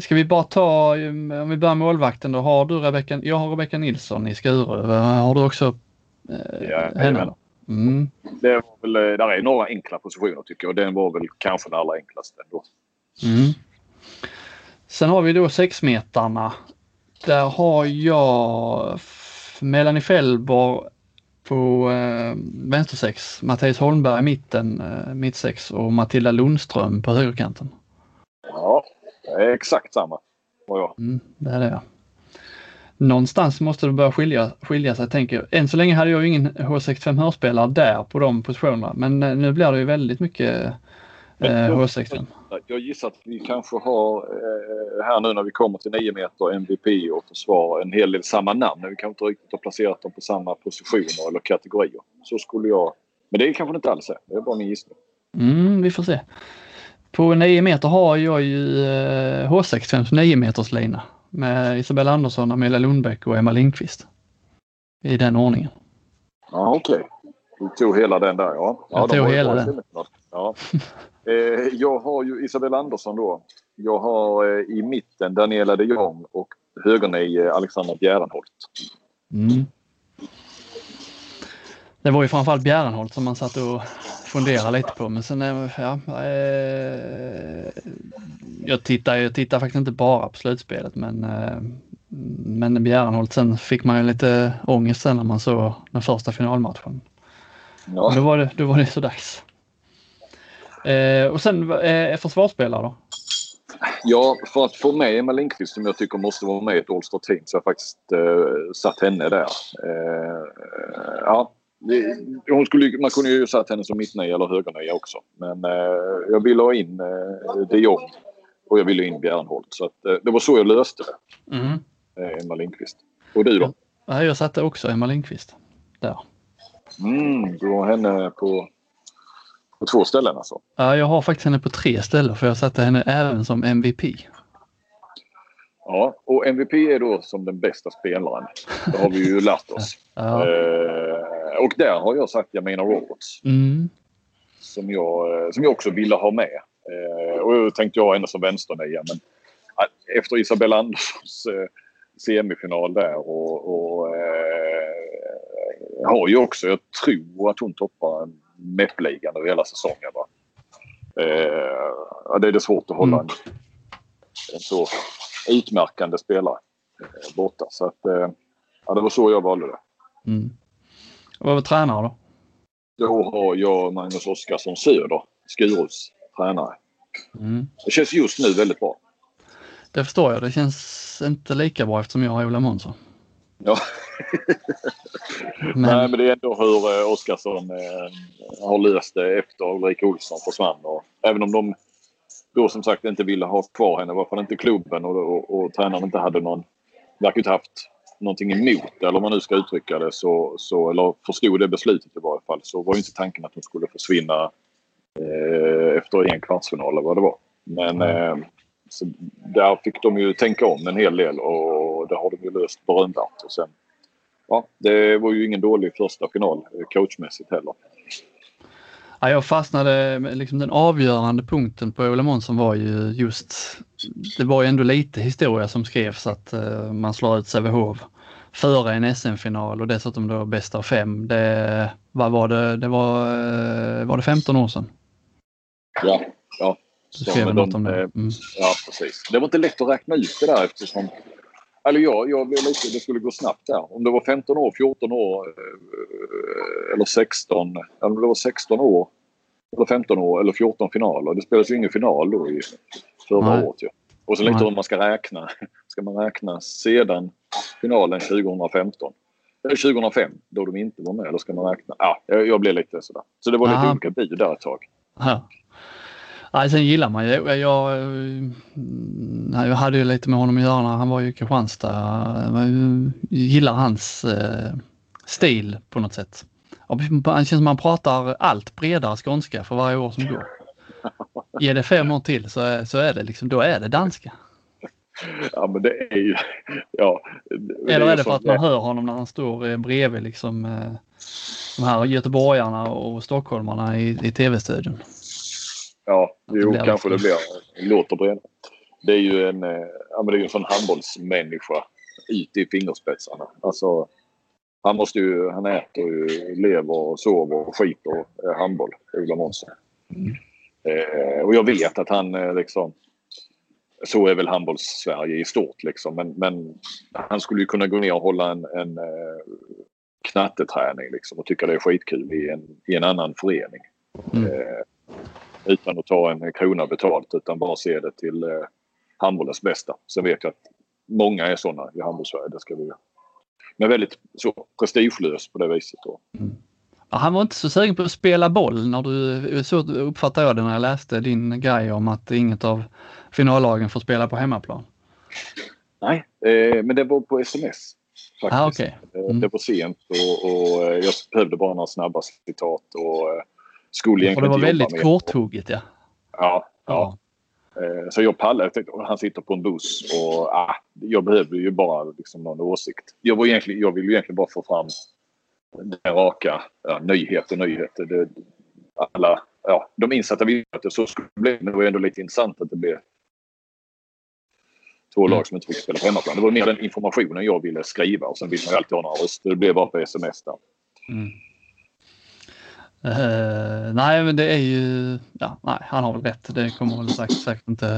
ska vi bara ta, om vi börjar med målvakten då, har du Rebecka, jag har Rebecka Nilsson i Skuru. Har du också ja, henne? Mm. Det var väl, eh, där är några enkla positioner tycker jag den var väl kanske den allra enklaste ändå. Mm. Sen har vi då sexmetarna. Där har jag Melanie Fellborg på eh, vänstersex, Mattias Holmberg i mitten, eh, mittsex och Matilda Lundström på högerkanten. Ja, det är exakt samma. Och jag. Mm, det är det någonstans måste det börja skilja, skilja sig tänker jag. Än så länge hade jag ingen H65 hörspelare där på de positionerna men eh, nu blir det ju väldigt mycket eh, H65. Jag gissar att vi kanske har eh, här nu när vi kommer till 9 meter MVP och försvar en hel del samma namn men vi kanske inte riktigt har placerat dem på samma positioner eller kategorier. Så skulle jag... Men det kanske det inte alls är. Det är bara min gissning. Mm, vi får se. På 9 meter har jag ju eh, H65 9 meters lina med Isabella Andersson, Amelia Lundbäck och Emma Lindqvist. I den ordningen. Ja, okej. Okay. Du tog hela den där, ja. Jag ja, tog hela den. Ja. eh, jag har ju Isabella Andersson då. Jag har eh, i mitten Daniela de Jong och högernio Alexandra Bjärenholt. Mm. Det var ju framförallt Bjärenholt som man satt och funderade lite på men sen, ja, eh, jag tittar, jag tittar faktiskt inte bara på slutspelet men, eh, men Bjärenholt sen fick man ju lite ångest sen när man såg den första finalmatchen. Ja. Då var det, då var det så dags. Eh, och sen eh, försvarsspelare då? Ja, för att få med Emma Lindqvist som jag tycker måste vara med i ett All-Star team så har jag faktiskt eh, satt henne där. Eh, ja, det, hon skulle, man kunde ju satt henne som mittnia eller högernia också. Men eh, jag ville ha in eh, de Jong och jag ville ha in Bjärnholt. Så att, eh, det var så jag löste det. Mm. Eh, Emma Lindqvist. Och du då? Ja, jag satte också Emma Lindqvist där. Mm, du har henne på, på två ställen alltså? Ja, jag har faktiskt henne på tre ställen för jag satte henne även som MVP. Ja, och MVP är då som den bästa spelaren. Det har vi ju lärt oss. *laughs* Ja. Och där har jag sagt Jamina Roberts. Mm. Som jag, eh, som jag också ville ha med. Eh, och då tänkte jag henne som vänsternia. Men eh, efter Isabella Anderssons semifinal där och, och eh, har ju också, jag tror att hon toppar MEP-ligan över hela säsongen. Va? Eh, det är det svårt att hålla Mm. en, en så utmärkande spelare eh, borta. Så att, eh, ja, det var så jag valde det. Mm. Vad var tränare då? Då har jag Magnus Oskarsson Söder, Skurus tränare. Mm. Det känns just nu väldigt bra. Det förstår jag. Det känns inte lika bra eftersom jag har Ola Månsson. Ja. Men, Nej, men det är ändå hur eh, Oskarsson eh, har löst det efter Ulrika Olsson försvann. Och även om de då som sagt inte ville ha kvar henne, varför inte klubben och, och, och tränaren inte hade någon, verkar inte haft någonting emot det, eller om man nu ska uttrycka det, så, så, eller förstod det beslutet i varje fall, så var ju inte tanken att hon skulle försvinna eh, efter en kvartsfinal eller vad det var. Men eh, så där fick de ju tänka om en hel del och det har de ju löst berömvärt. Och sen, ja, det var ju ingen dålig första final eh, coachmässigt heller. Ja, jag fastnade, med liksom den avgörande punkten på Ola Månsson var ju just, det var ju ändå lite historia som skrevs att eh, man slår ut Sävehof före en SM-final och dessutom då bästa av fem. Det, vad var det, det var, eh, var det 15 år sedan? Ja, ja. Du skrev de- om det. eh, Mm. Ja, precis. Det var inte lätt att räkna ut det där eftersom... Eller jag, jag blev lite, det skulle gå snabbt där. Om det var 15 år, 14 år eh, eller 16. Eller om det var 16 år eller 15 år eller 14 finaler. Det spelades ju ingen final då i förra Nej. året. Ju. Och så lite Nej. hur man ska räkna. Ska man räkna sedan finalen 2015? Eller 2005 då de inte var med. Eller ska man räkna? Ja, jag, jag blev lite sådär. Så det var lite Aha. olika bud där ett tag. Ja. Nej, sen gillar man ju, jag, jag, mm, jag hade ju lite med honom att göra när han var i Kristianstad. Jag gillar hans eh, stil på något sätt. Det känns som man pratar allt bredare skånska för varje år som går. Ge det fem år till så, är- så är det liksom, då är det danska. Ja men det är ju... Ja, det Eller ju är det för att man hör honom när han står eh, bredvid liksom eh, de här göteborgarna och stockholmarna i, i tv-studion. Ja, det jo, blir kanske det blir. Det låter bredare. Det är ju en, eh, ja, men det är en sån handbollsmänniska ut i fingerspetsarna. Alltså, han, måste ju, han äter ju, lever och sover och skiter eh, handboll, Ola Månsson. Mm. Eh, och jag vet att han eh, liksom... Så är väl handbolls-Sverige i stort liksom. Men, men han skulle ju kunna gå ner och hålla en, en eh, knatteträning liksom och tycka det är skitkul i en, i en annan förening. Mm. Utan att ta en krona betalt utan bara se det till eh, handbollens bästa. Sen vet jag att många är sådana i handbollssverige. Det ska vi Men väldigt så prestigelös på det viset. Då. Ja, han var inte så sugen på att spela boll när du, så uppfattade jag det när jag läste din grej om att inget av finallagen får spela på hemmaplan. Nej, eh, men det var på sms. Faktiskt. Ah, okej. Eh, Mm. Det var sent och, och eh, jag behövde bara några snabba citat och eh, skulle egentligen det var väldigt korthugget ja. Ja, ja. Eh, Så jag pallade. Jag tänkte, han sitter på en buss och ah, jag behöver ju bara liksom någon åsikt. Jag, var egentligen, jag vill ju egentligen bara få fram den raka ja, nyheter, nyheter. Det, alla, ja, de insatta ville att det så skulle bli. Men det var ändå lite intressant att det blev två lag som inte fick spela på hemmaplan. Det var mer den informationen jag ville skriva och sen vill man ju alltid ha några röster. Det blev bara på sms där. Mm. Uh, nej, men det är ju, ja, nej, han har väl rätt. Det kommer väl säkert, säkert inte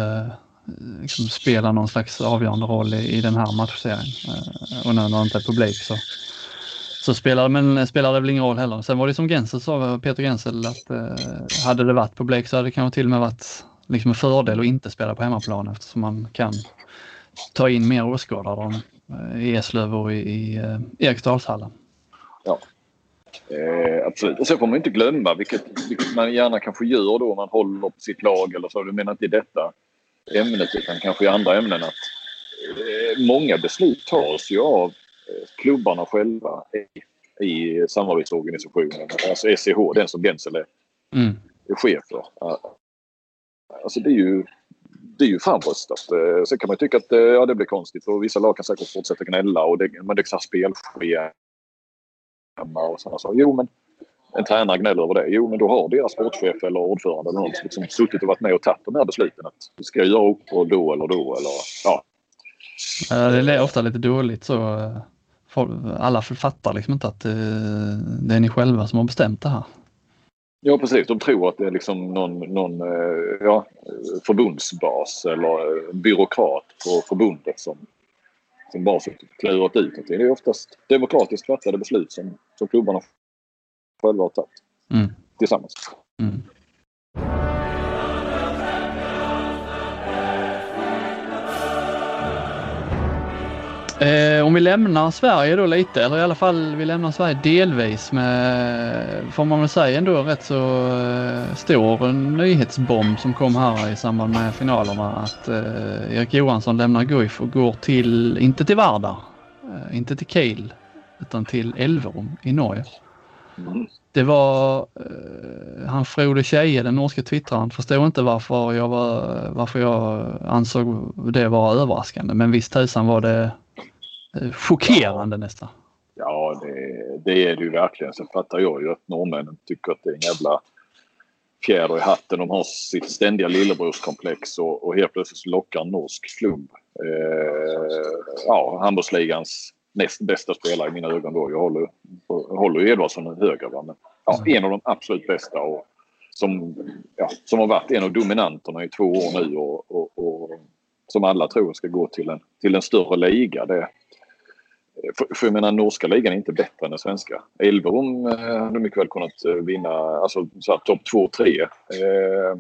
eh, liksom, spela någon slags avgörande roll i, i den här matchserien. Uh, och nu när det inte är publik så, så spelar, men spelar det väl ingen roll heller. Sen var det som Gensel sa, Peter Gensel, att uh, hade det varit publik så hade det kanske till och med varit liksom en fördel att inte spela på hemmaplan eftersom man kan ta in mer åskådare i Eslöv och i, i eh, Eriksdalshallen. Eh, absolut. Och sen får man inte glömma, vilket, vilket man gärna kanske gör då om man håller på sitt lag eller så. Du menar inte i detta ämnet utan kanske i andra ämnen att eh, många beslut tas ju av eh, klubbarna själva i, i samarbetsorganisationen. Alltså SCH, e den som Gensel är, mm. är chef för. Alltså det är ju det är ju framröstat. Eh, sen kan man tycka att eh, ja, det blir konstigt och vissa lag kan säkert fortsätta gnälla och det, men det är så spelschema och sådana saker. Jo, men en tränare gnäller över det. Jo, men då har deras sportchef eller ordförande eller någon liksom suttit och varit med och tagit de här besluten. Att vi ska göra upp och då eller då eller ja. Det är ofta lite dåligt så. Alla fattar liksom inte att eh, det är ni själva som har bestämt det här. Ja precis, de tror att det är liksom någon, någon ja, förbundsbas eller byråkrat på förbundet som som bara klurat ut någonting. Det är oftast demokratiskt fattade beslut som, som klubbarna själva har tagit mm. tillsammans. Mm. Eh, om vi lämnar Sverige då lite, eller i alla fall vi lämnar Sverige delvis med, får man väl säga ändå, rätt så eh, stor nyhetsbomb som kom här i samband med finalerna att eh, Erik Johansson lämnar Guif och går till, inte till Vardar, eh, inte till Kiel, utan till Elverum i Norge. Det var eh, han Frode Tjeje, den norske twittraren, förstår inte varför jag, var, varför jag ansåg det vara överraskande. Men visst tusan var det Eh, chockerande nästan. Ja, det, det, är det ju verkligen. Sen fattar jag ju att norrmännen tycker att det är en jävla fjäder i hatten. De har sitt ständiga lillebrorskomplex och, och helt plötsligt lockar en norsk klubb. Eh, ja, handbollsligans näst bästa spelare i mina ögon då. Jag håller, håller ju Edvardsson högre. Va? Men, ja, mm. en av de absolut bästa och som, ja, som har varit en av dominanterna i två år nu och, och, och som alla tror ska gå till en, till en större liga. Det, för, för jag menar norska ligan är inte bättre än den svenska. Elverum eh, hade mycket väl kunnat eh, vinna alltså topp 2-3. Eh,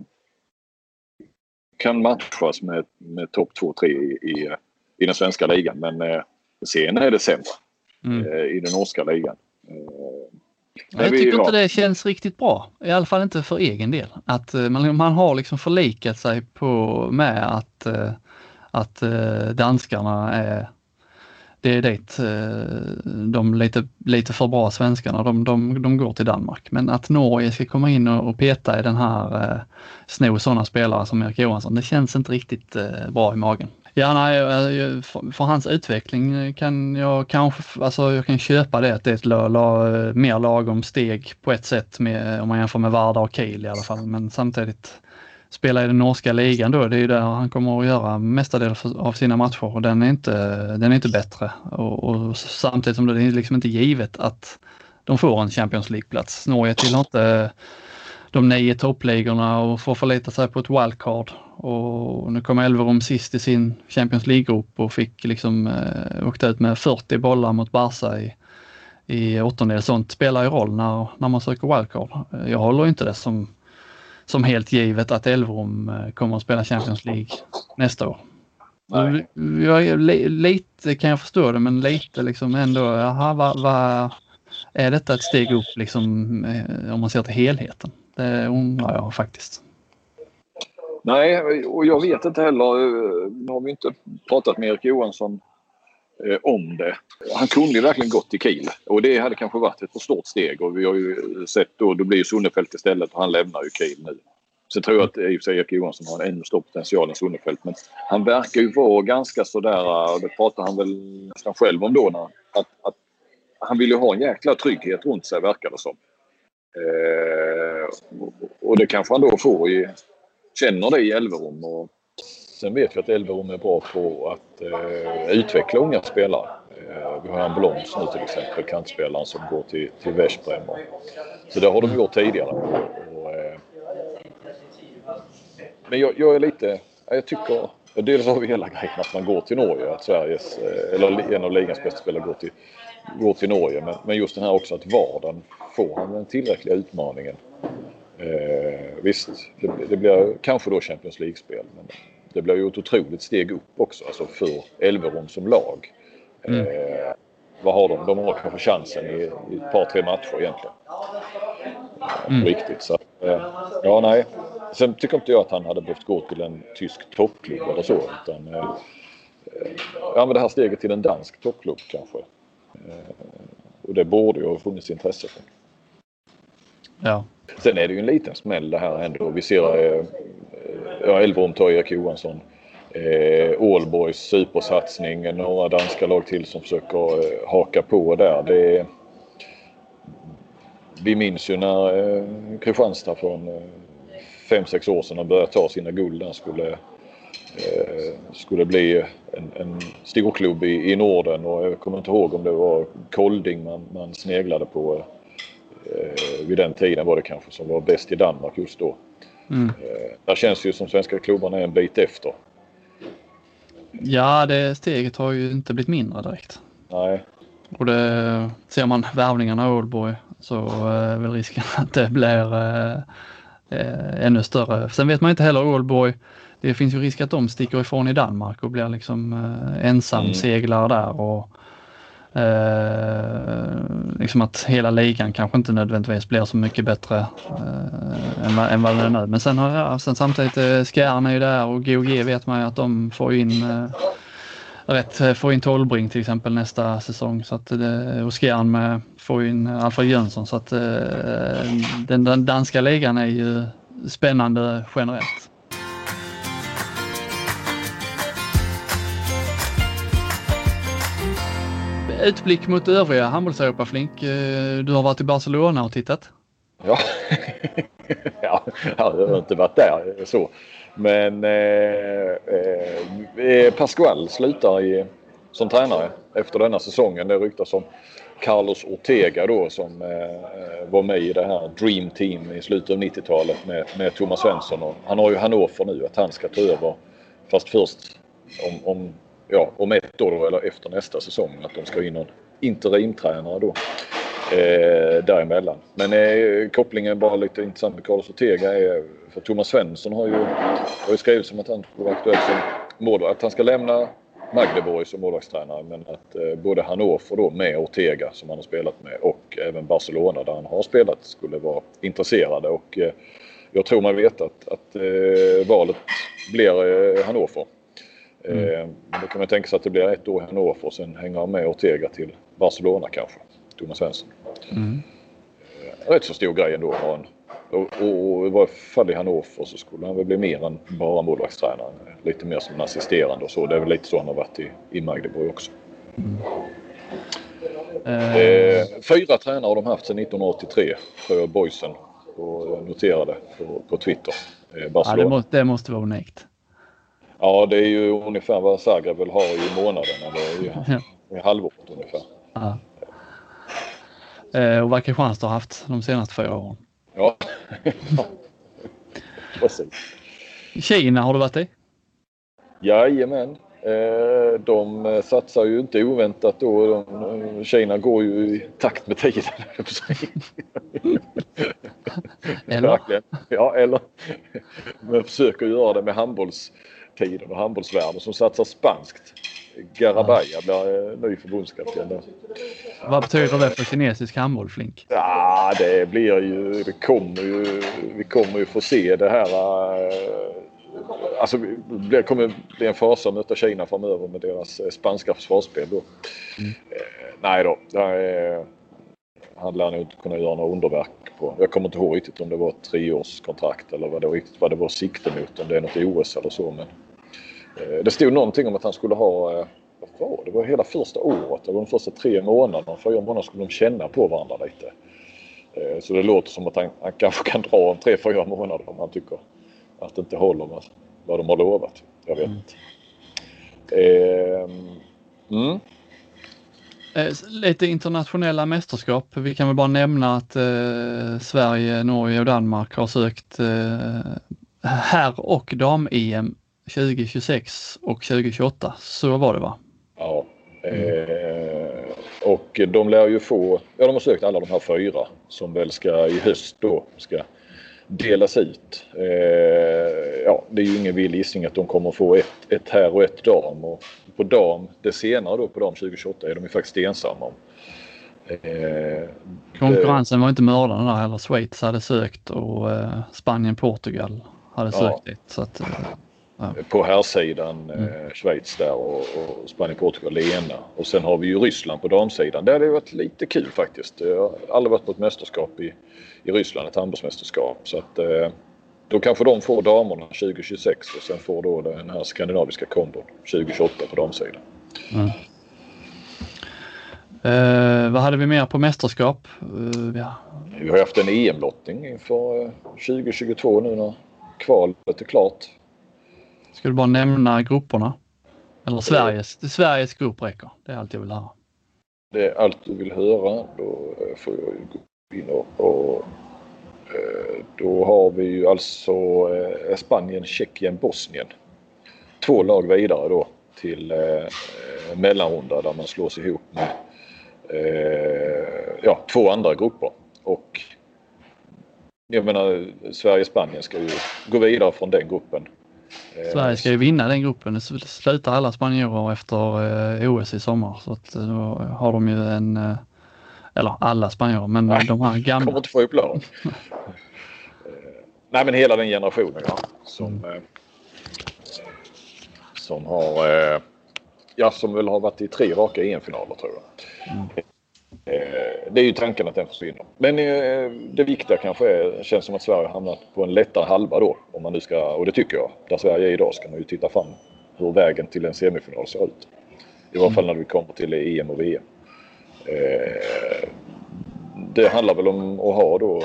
kan matchas med, med topp 2-3 i, i, den svenska ligan men eh, sen är det sämre mm. eh, i den norska ligan. Eh, jag tycker inte det känns riktigt bra. I alla fall inte för egen del. Att eh, man, man har liksom förlikat sig på med att, att danskarna är det är dit eh, de lite, lite för bra svenskarna, de, de, de går till Danmark. Men att Norge ska komma in och, peta i den här, eh, sno sådana spelare som Erik Johansson, det känns inte riktigt eh, bra i magen. Ja, nej, eh, för, för, hans utveckling kan jag kanske, alltså jag kan köpa det att det är ett la, la, mer lagom steg på ett sätt med, om man jämför med Varda och Kiel i alla fall. Men samtidigt spela i den norska ligan då, det är ju där han kommer att göra mestadels av sina matcher och den är inte, den är inte bättre. Och, och samtidigt som det är liksom inte givet att de får en Champions League-plats. Norge tillhör inte de nio toppligorna och får förlita sig på ett wildcard. Och nu kom Elverum sist i sin Champions League-grupp och fick liksom eh, åkt ut med 40 bollar mot Barca i, i åttondel. Sånt spelar ju roll när, när man söker wildcard. Jag håller inte det som som helt givet att Elverum eh, kommer att spela Champions League nästa år. Nej. Jag, lite kan jag förstå det men lite liksom ändå, jaha, vad, vad, är detta ett steg upp liksom eh, om man ser till helheten? Det undrar jag faktiskt. Nej, och jag vet inte heller. Eh, nu har vi inte pratat med Erik Johansson eh, om det. Han kunde ju verkligen gått till Kiel och det hade kanske varit ett för stort steg och vi har ju sett då, då blir ju Sonnefelt istället och han lämnar ju Kiel nu. Så tror jag att eh, i och för sig Erik Johansson har en ännu större potential än Sonnefelt men han verkar ju vara ganska sådär, och det pratar han väl nästan själv om då, när, att, att han vill ju ha en jäkla trygghet runt sig verkar det som. Eh, och det kanske han då får i, känner det i Elverum och Sen vet vi att Elverum är bra på att eh, utveckla unga spelare. Eh, vi har en Bloms nu till exempel, kantspelaren som går till, till Veszprem. Så det har de gjort tidigare. Och, eh, men jag, jag, är lite, jag tycker, dels har vi hela grejen att man går till Norge, att Sveriges, eh, eller en av ligans bästa spelare går till, går till Norge. Men, men just den här också att vardagen, får han den tillräckliga utmaningen? Eh, visst, det, det, blir kanske då Champions League-spel. Men det blir ju ett otroligt steg upp också alltså för Elverum som lag. Mm. Eh, vad har de? De har kanske chansen i, i ett par, tre matcher egentligen. Mm. Riktigt. Så, eh, ja, nej. Sen tycker inte jag att han hade behövt gå till en tysk toppklubb eller så. Utan, eh, ja, men det här steget till en dansk toppklubb kanske. Och det borde ju ha funnits intresse för. Ja. Sen är det ju en liten smäll det här ändå. Vi ser eh, ja, Elverum tar Erik Johansson. Eh, Ålborgs supersatsning. Några danska lag till som försöker eh, haka på där. Det, vi minns ju när eh, Kristianstad från 5-6 eh, år sedan började ta sina guld där skulle, eh, skulle bli en, en storklubb i, i Norden och jag kommer inte ihåg om det var Kolding man, man sneglade på. Eh, vid den tiden var det kanske som var bäst i Danmark just då. Mm. Eh, där känns ju som svenska klubbarna är en bit efter. Ja, det steget har ju inte blivit mindre direkt. Nej. Och det ser man värvningarna i Ålborg så är väl risken att det blir eh, eh, ännu större. Sen vet man inte heller Ålborg. Det finns ju risk att de sticker ifrån i Danmark och blir liksom eh, ensamseglare mm. där. Och, eh, liksom att hela ligan kanske inte nödvändigtvis blir så mycket bättre eh, än, än vad den är nu. Men sen, har jag, sen samtidigt, eh, Skjern är ju där och GOG vet man ju att de får in eh, rätt eh, får in Tolbring till exempel nästa säsong så att det, och Skjern med får in eh, Alfred Jönsson så att eh, den, den danska ligan är ju spännande generellt. Utblick mot övriga handbolls Flink. Eh, du har varit i Barcelona och tittat? Ja, *laughs* ja jag har inte varit där så. Men eh, eh, eh, Pascual slutar i, som tränare efter denna säsongen. Det ryktas om Carlos Ortega då som eh, eh var med i det här Dream Team i slutet av 90-talet med, med Thomas Svensson. Och han har ju Hannover nu att han ska ta över. Fast först om, om, ja, om ett år då, eller efter nästa säsong att de ska in någon interimtränare då. Eh, däremellan. Men eh, kopplingen bara lite intressant med Carlos Ortega är för Thomas Svensson har ju, har ju skrivit som att han skulle vara aktuell som målvakt. Att han ska lämna Magdeborg som målvaktstränare men att eh, både Hannover då med Ortega som han har spelat med och även Barcelona där han har spelat skulle vara intresserade och eh, jag tror man vet att, att eh, valet blir eh, Hannover. Mm. Eh, då kan man tänka sig att det blir ett år i Hannover och sen hänger han med Ortega till Barcelona kanske. Thomas Svensson. Mm. Eh, rätt så stor grej ändå att ha en och, och i varje fall i Hannover så skulle han väl bli mer än bara målvaktstränare. Lite mer som en assisterande och så. Det är väl lite så han har varit i, i Magdeburg också. Mm. Eh, fyra tränare har de haft sedan 1983 för boysen. Och noterade på, på Twitter. Eh, ja, det, måste, det måste vara unikt. Ja, det är ju ungefär vad Zagreb väl har i månaden eller i, i halvåret ungefär. Ja. Eh, och vad Kristianstad har haft de senaste fyra åren. Ja. *laughs* Precis. Kina har du varit i? Jajamän. Eh, de satsar ju inte oväntat då. Kina går ju i takt med tiden. *laughs* eller? Ja, eller. Men försöker göra det med handbollstiden och handbollsvärlden som satsar spanskt. Garabaya blir eh, ny förbundskapten. Vad betyder det för kinesisk handboll Flink? Ja, det blir ju, det kommer ju, vi kommer ju få se det här. Eh, alltså det kommer bli en fasa att möta Kina framöver med deras eh, spanska försvarsspel då. Mm. nej då, är, han lär nog inte kunna göra några underverk på. Jag kommer inte ihåg riktigt om det var ett treårskontrakt eller vad det var, riktigt, vad det var sikte mot. Om det är något OS eller så. Men det stod någonting om att han skulle ha, eh, vad var det, det var hela första året, eller de första tre månaderna, fyra månader skulle de känna på varandra lite. Eh, så det låter som att han, han kanske kan dra om tre, fyra månader om han tycker att det inte håller med vad de har lovat. Jag vet mm. inte. Mm. Lite internationella mästerskap. Vi kan väl bara nämna att eh, Sverige, Norge och Danmark har sökt eh, herr och dam-EM 2026 och 2028. Så var det va? Ja. Eh, och de lär ju få, ja de har sökt alla de här fyra som väl ska i höst då ska delas ut. Eh, ja, det är ju ingen vild gissning att de kommer få ett, ett här och ett dam. Och på dam, det senare då på dam 2028 är de ju faktiskt ensamma om. Eh, Konkurrensen det, var inte mördande där heller. Schweiz hade sökt och eh, Spanien, Portugal hade sökt ja. dit. Så att, eh, ja. På här sidan mm. eh, Schweiz där och, och Spanien, Portugal ena. Och sen har vi ju Ryssland på damsidan. Där har det varit lite kul faktiskt. Jag har aldrig varit på ett mästerskap i, i Ryssland, ett handbollsmästerskap. Så att eh, då kanske de får damerna 2026 och sen får då den här skandinaviska kombon 2028 på damsidan. Mm. Uh, vad hade vi mer på mästerskap? Uh, ja. Vi har haft en EM-lottning inför 2022 nu när kvalet är klart. Ska du bara nämna grupperna? Eller Sveriges, det Sveriges grupp räcker. Det är allt jag vill höra. Det är allt du vill höra. Då får jag gå in och, och då har vi ju alltså Spanien, Tjeckien, Bosnien. Två lag vidare då till eh, mellanrunda där man slås ihop med eh, ja, två andra grupper. Och jag menar Sverige-Spanien ska ju gå vidare från den gruppen. Eh, Sverige ska ju vinna den gruppen. Det slutar alla spanjorer efter eh, OS i sommar så att eh, då har de ju en eller alla spanjorer men Nej, de här gamla. kommer inte få upp lag. Nej men hela den generationen ja, som, mm. som har ja, som väl har varit i tre raka EM-finaler tror jag. Mm. Eh, det är ju tanken att den försvinner. Men eh, det viktiga kanske är, känns som att Sverige hamnat på en lättare halva då. Om man nu ska, och det tycker jag. Där Sverige är idag ska man ju titta fram hur vägen till en semifinal ser ut. I varje fall när vi kommer till EM och VM. Eh, det handlar väl om att ha då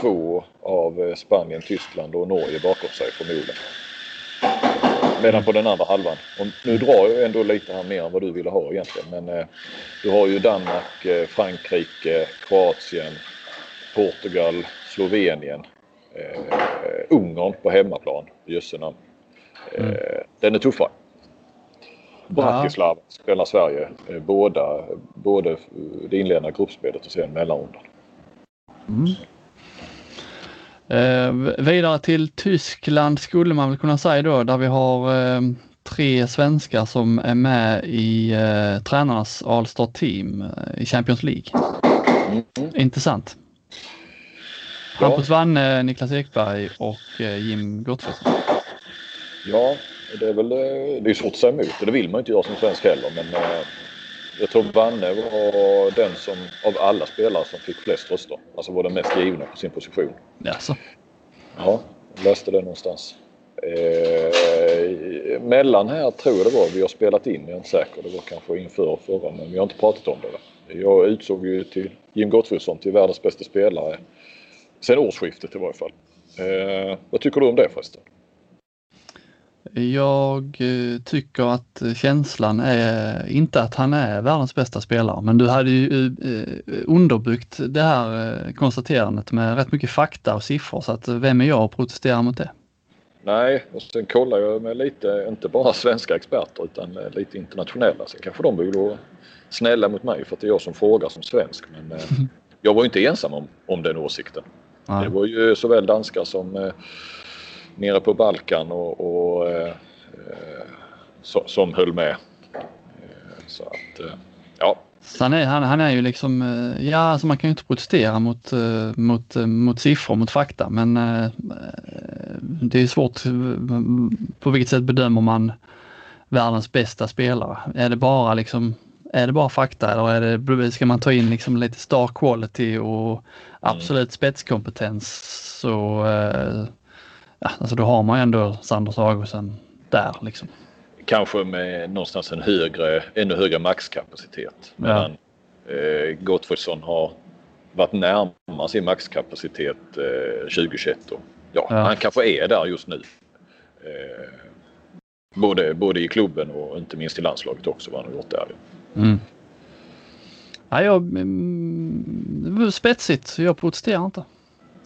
två av Spanien, Tyskland och Norge bakom sig förmodligen. Medan på den andra halvan, och nu drar jag ändå lite här mer än vad du ville ha egentligen, men eh, du har ju Danmark, eh, Frankrike, Kroatien, Portugal, Slovenien, eh, Ungern på hemmaplan, jösse namn. Eh, mm. Den är tuffare. Bratislava spelar Sverige eh, båda, både det inledande gruppspelet och sen mellanrundan. Mm. Eh, vidare till Tyskland skulle man väl kunna säga då, där vi har eh, tre svenskar som är med i eh, tränarnas All-Star Team eh, i Champions League. Mm. Intressant. Ja. Hampus Wanne, Niklas Ekberg och eh, Jim Gottfridsson. Ja, det är väl eh, det är svårt att säga emot det vill man inte göra som svensk heller men jag tror Vanne var den som av alla spelare som fick flest röster. Alltså var den mest givna på sin position. Jaså? Ja, jag läste det någonstans. Eh, mellan här tror jag det var, vi har spelat in, jag är inte säker. Det var kanske inför förra men vi har inte pratat om det. Jag utsåg ju till Jim Gottfridsson till världens bästa spelare sen årsskiftet i varje fall. Eh, vad tycker du om det förresten? Jag eh, tycker att känslan är inte att han är världens bästa spelare, men du hade ju eh, underbyggt det här eh, konstaterandet med rätt mycket fakta och siffror så att vem är jag att protestera mot det? Nej, och sen kollar jag med lite, inte bara svenska experter utan lite internationella. Sen kanske de vara snälla mot mig för att det är jag som frågar som svensk. Men *laughs* jag var inte ensam om, om den åsikten. Ja. Det var ju såväl danskar som nere på Balkan och, och eh, så, som höll med. Eh, så att, eh, ja. Han är, han, han är ju liksom, ja alltså man kan ju inte protestera mot, mot, mot siffror, mot fakta men det är svårt på vilket sätt bedömer man världens bästa spelare? Är det bara liksom är det bara fakta eller är det, ska man ta in liksom lite star quality och absolut mm. spetskompetens så ja, alltså då har man ju ändå Sanders Augustsson där liksom. Kanske med någonstans en högre, ännu högre maxkapacitet. Ja. eh, Gottfridsson har varit närmare sin maxkapacitet eh, 2021. Och, ja, ja, han kanske är där just nu. Eh, både, både i klubben och inte minst i landslaget också vad han har gjort där. Mm. Ja, jag, mm, spetsigt, jag protesterar inte.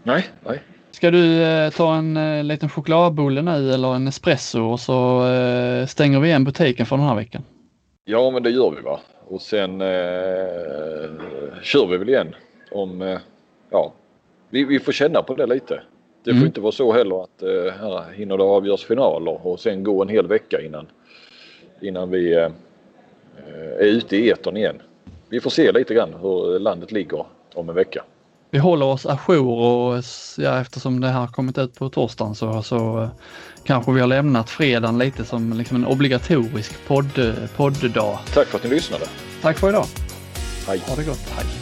Nej, nej. Ska du eh, ta en eh, liten chokladbulle nu eller en espresso och så eh, stänger vi igen butiken för den här veckan? Ja, men det gör vi va. Och sen kör vi väl igen om, ja, vi, vi får känna på det lite. Det får mm. inte vara så heller att eh, här hinner det avgöras finaler och sen gå en hel vecka innan, innan vi är ute i etern igen. Vi får se lite grann hur landet ligger om en vecka. Vi håller oss ajour och ja, eftersom det här kommit ut på torsdagen så, så kanske vi har lämnat fredagen lite som liksom en obligatorisk podd, podddag. Tack för att ni lyssnade. Tack för idag. Hej. Ha det gott. Hej.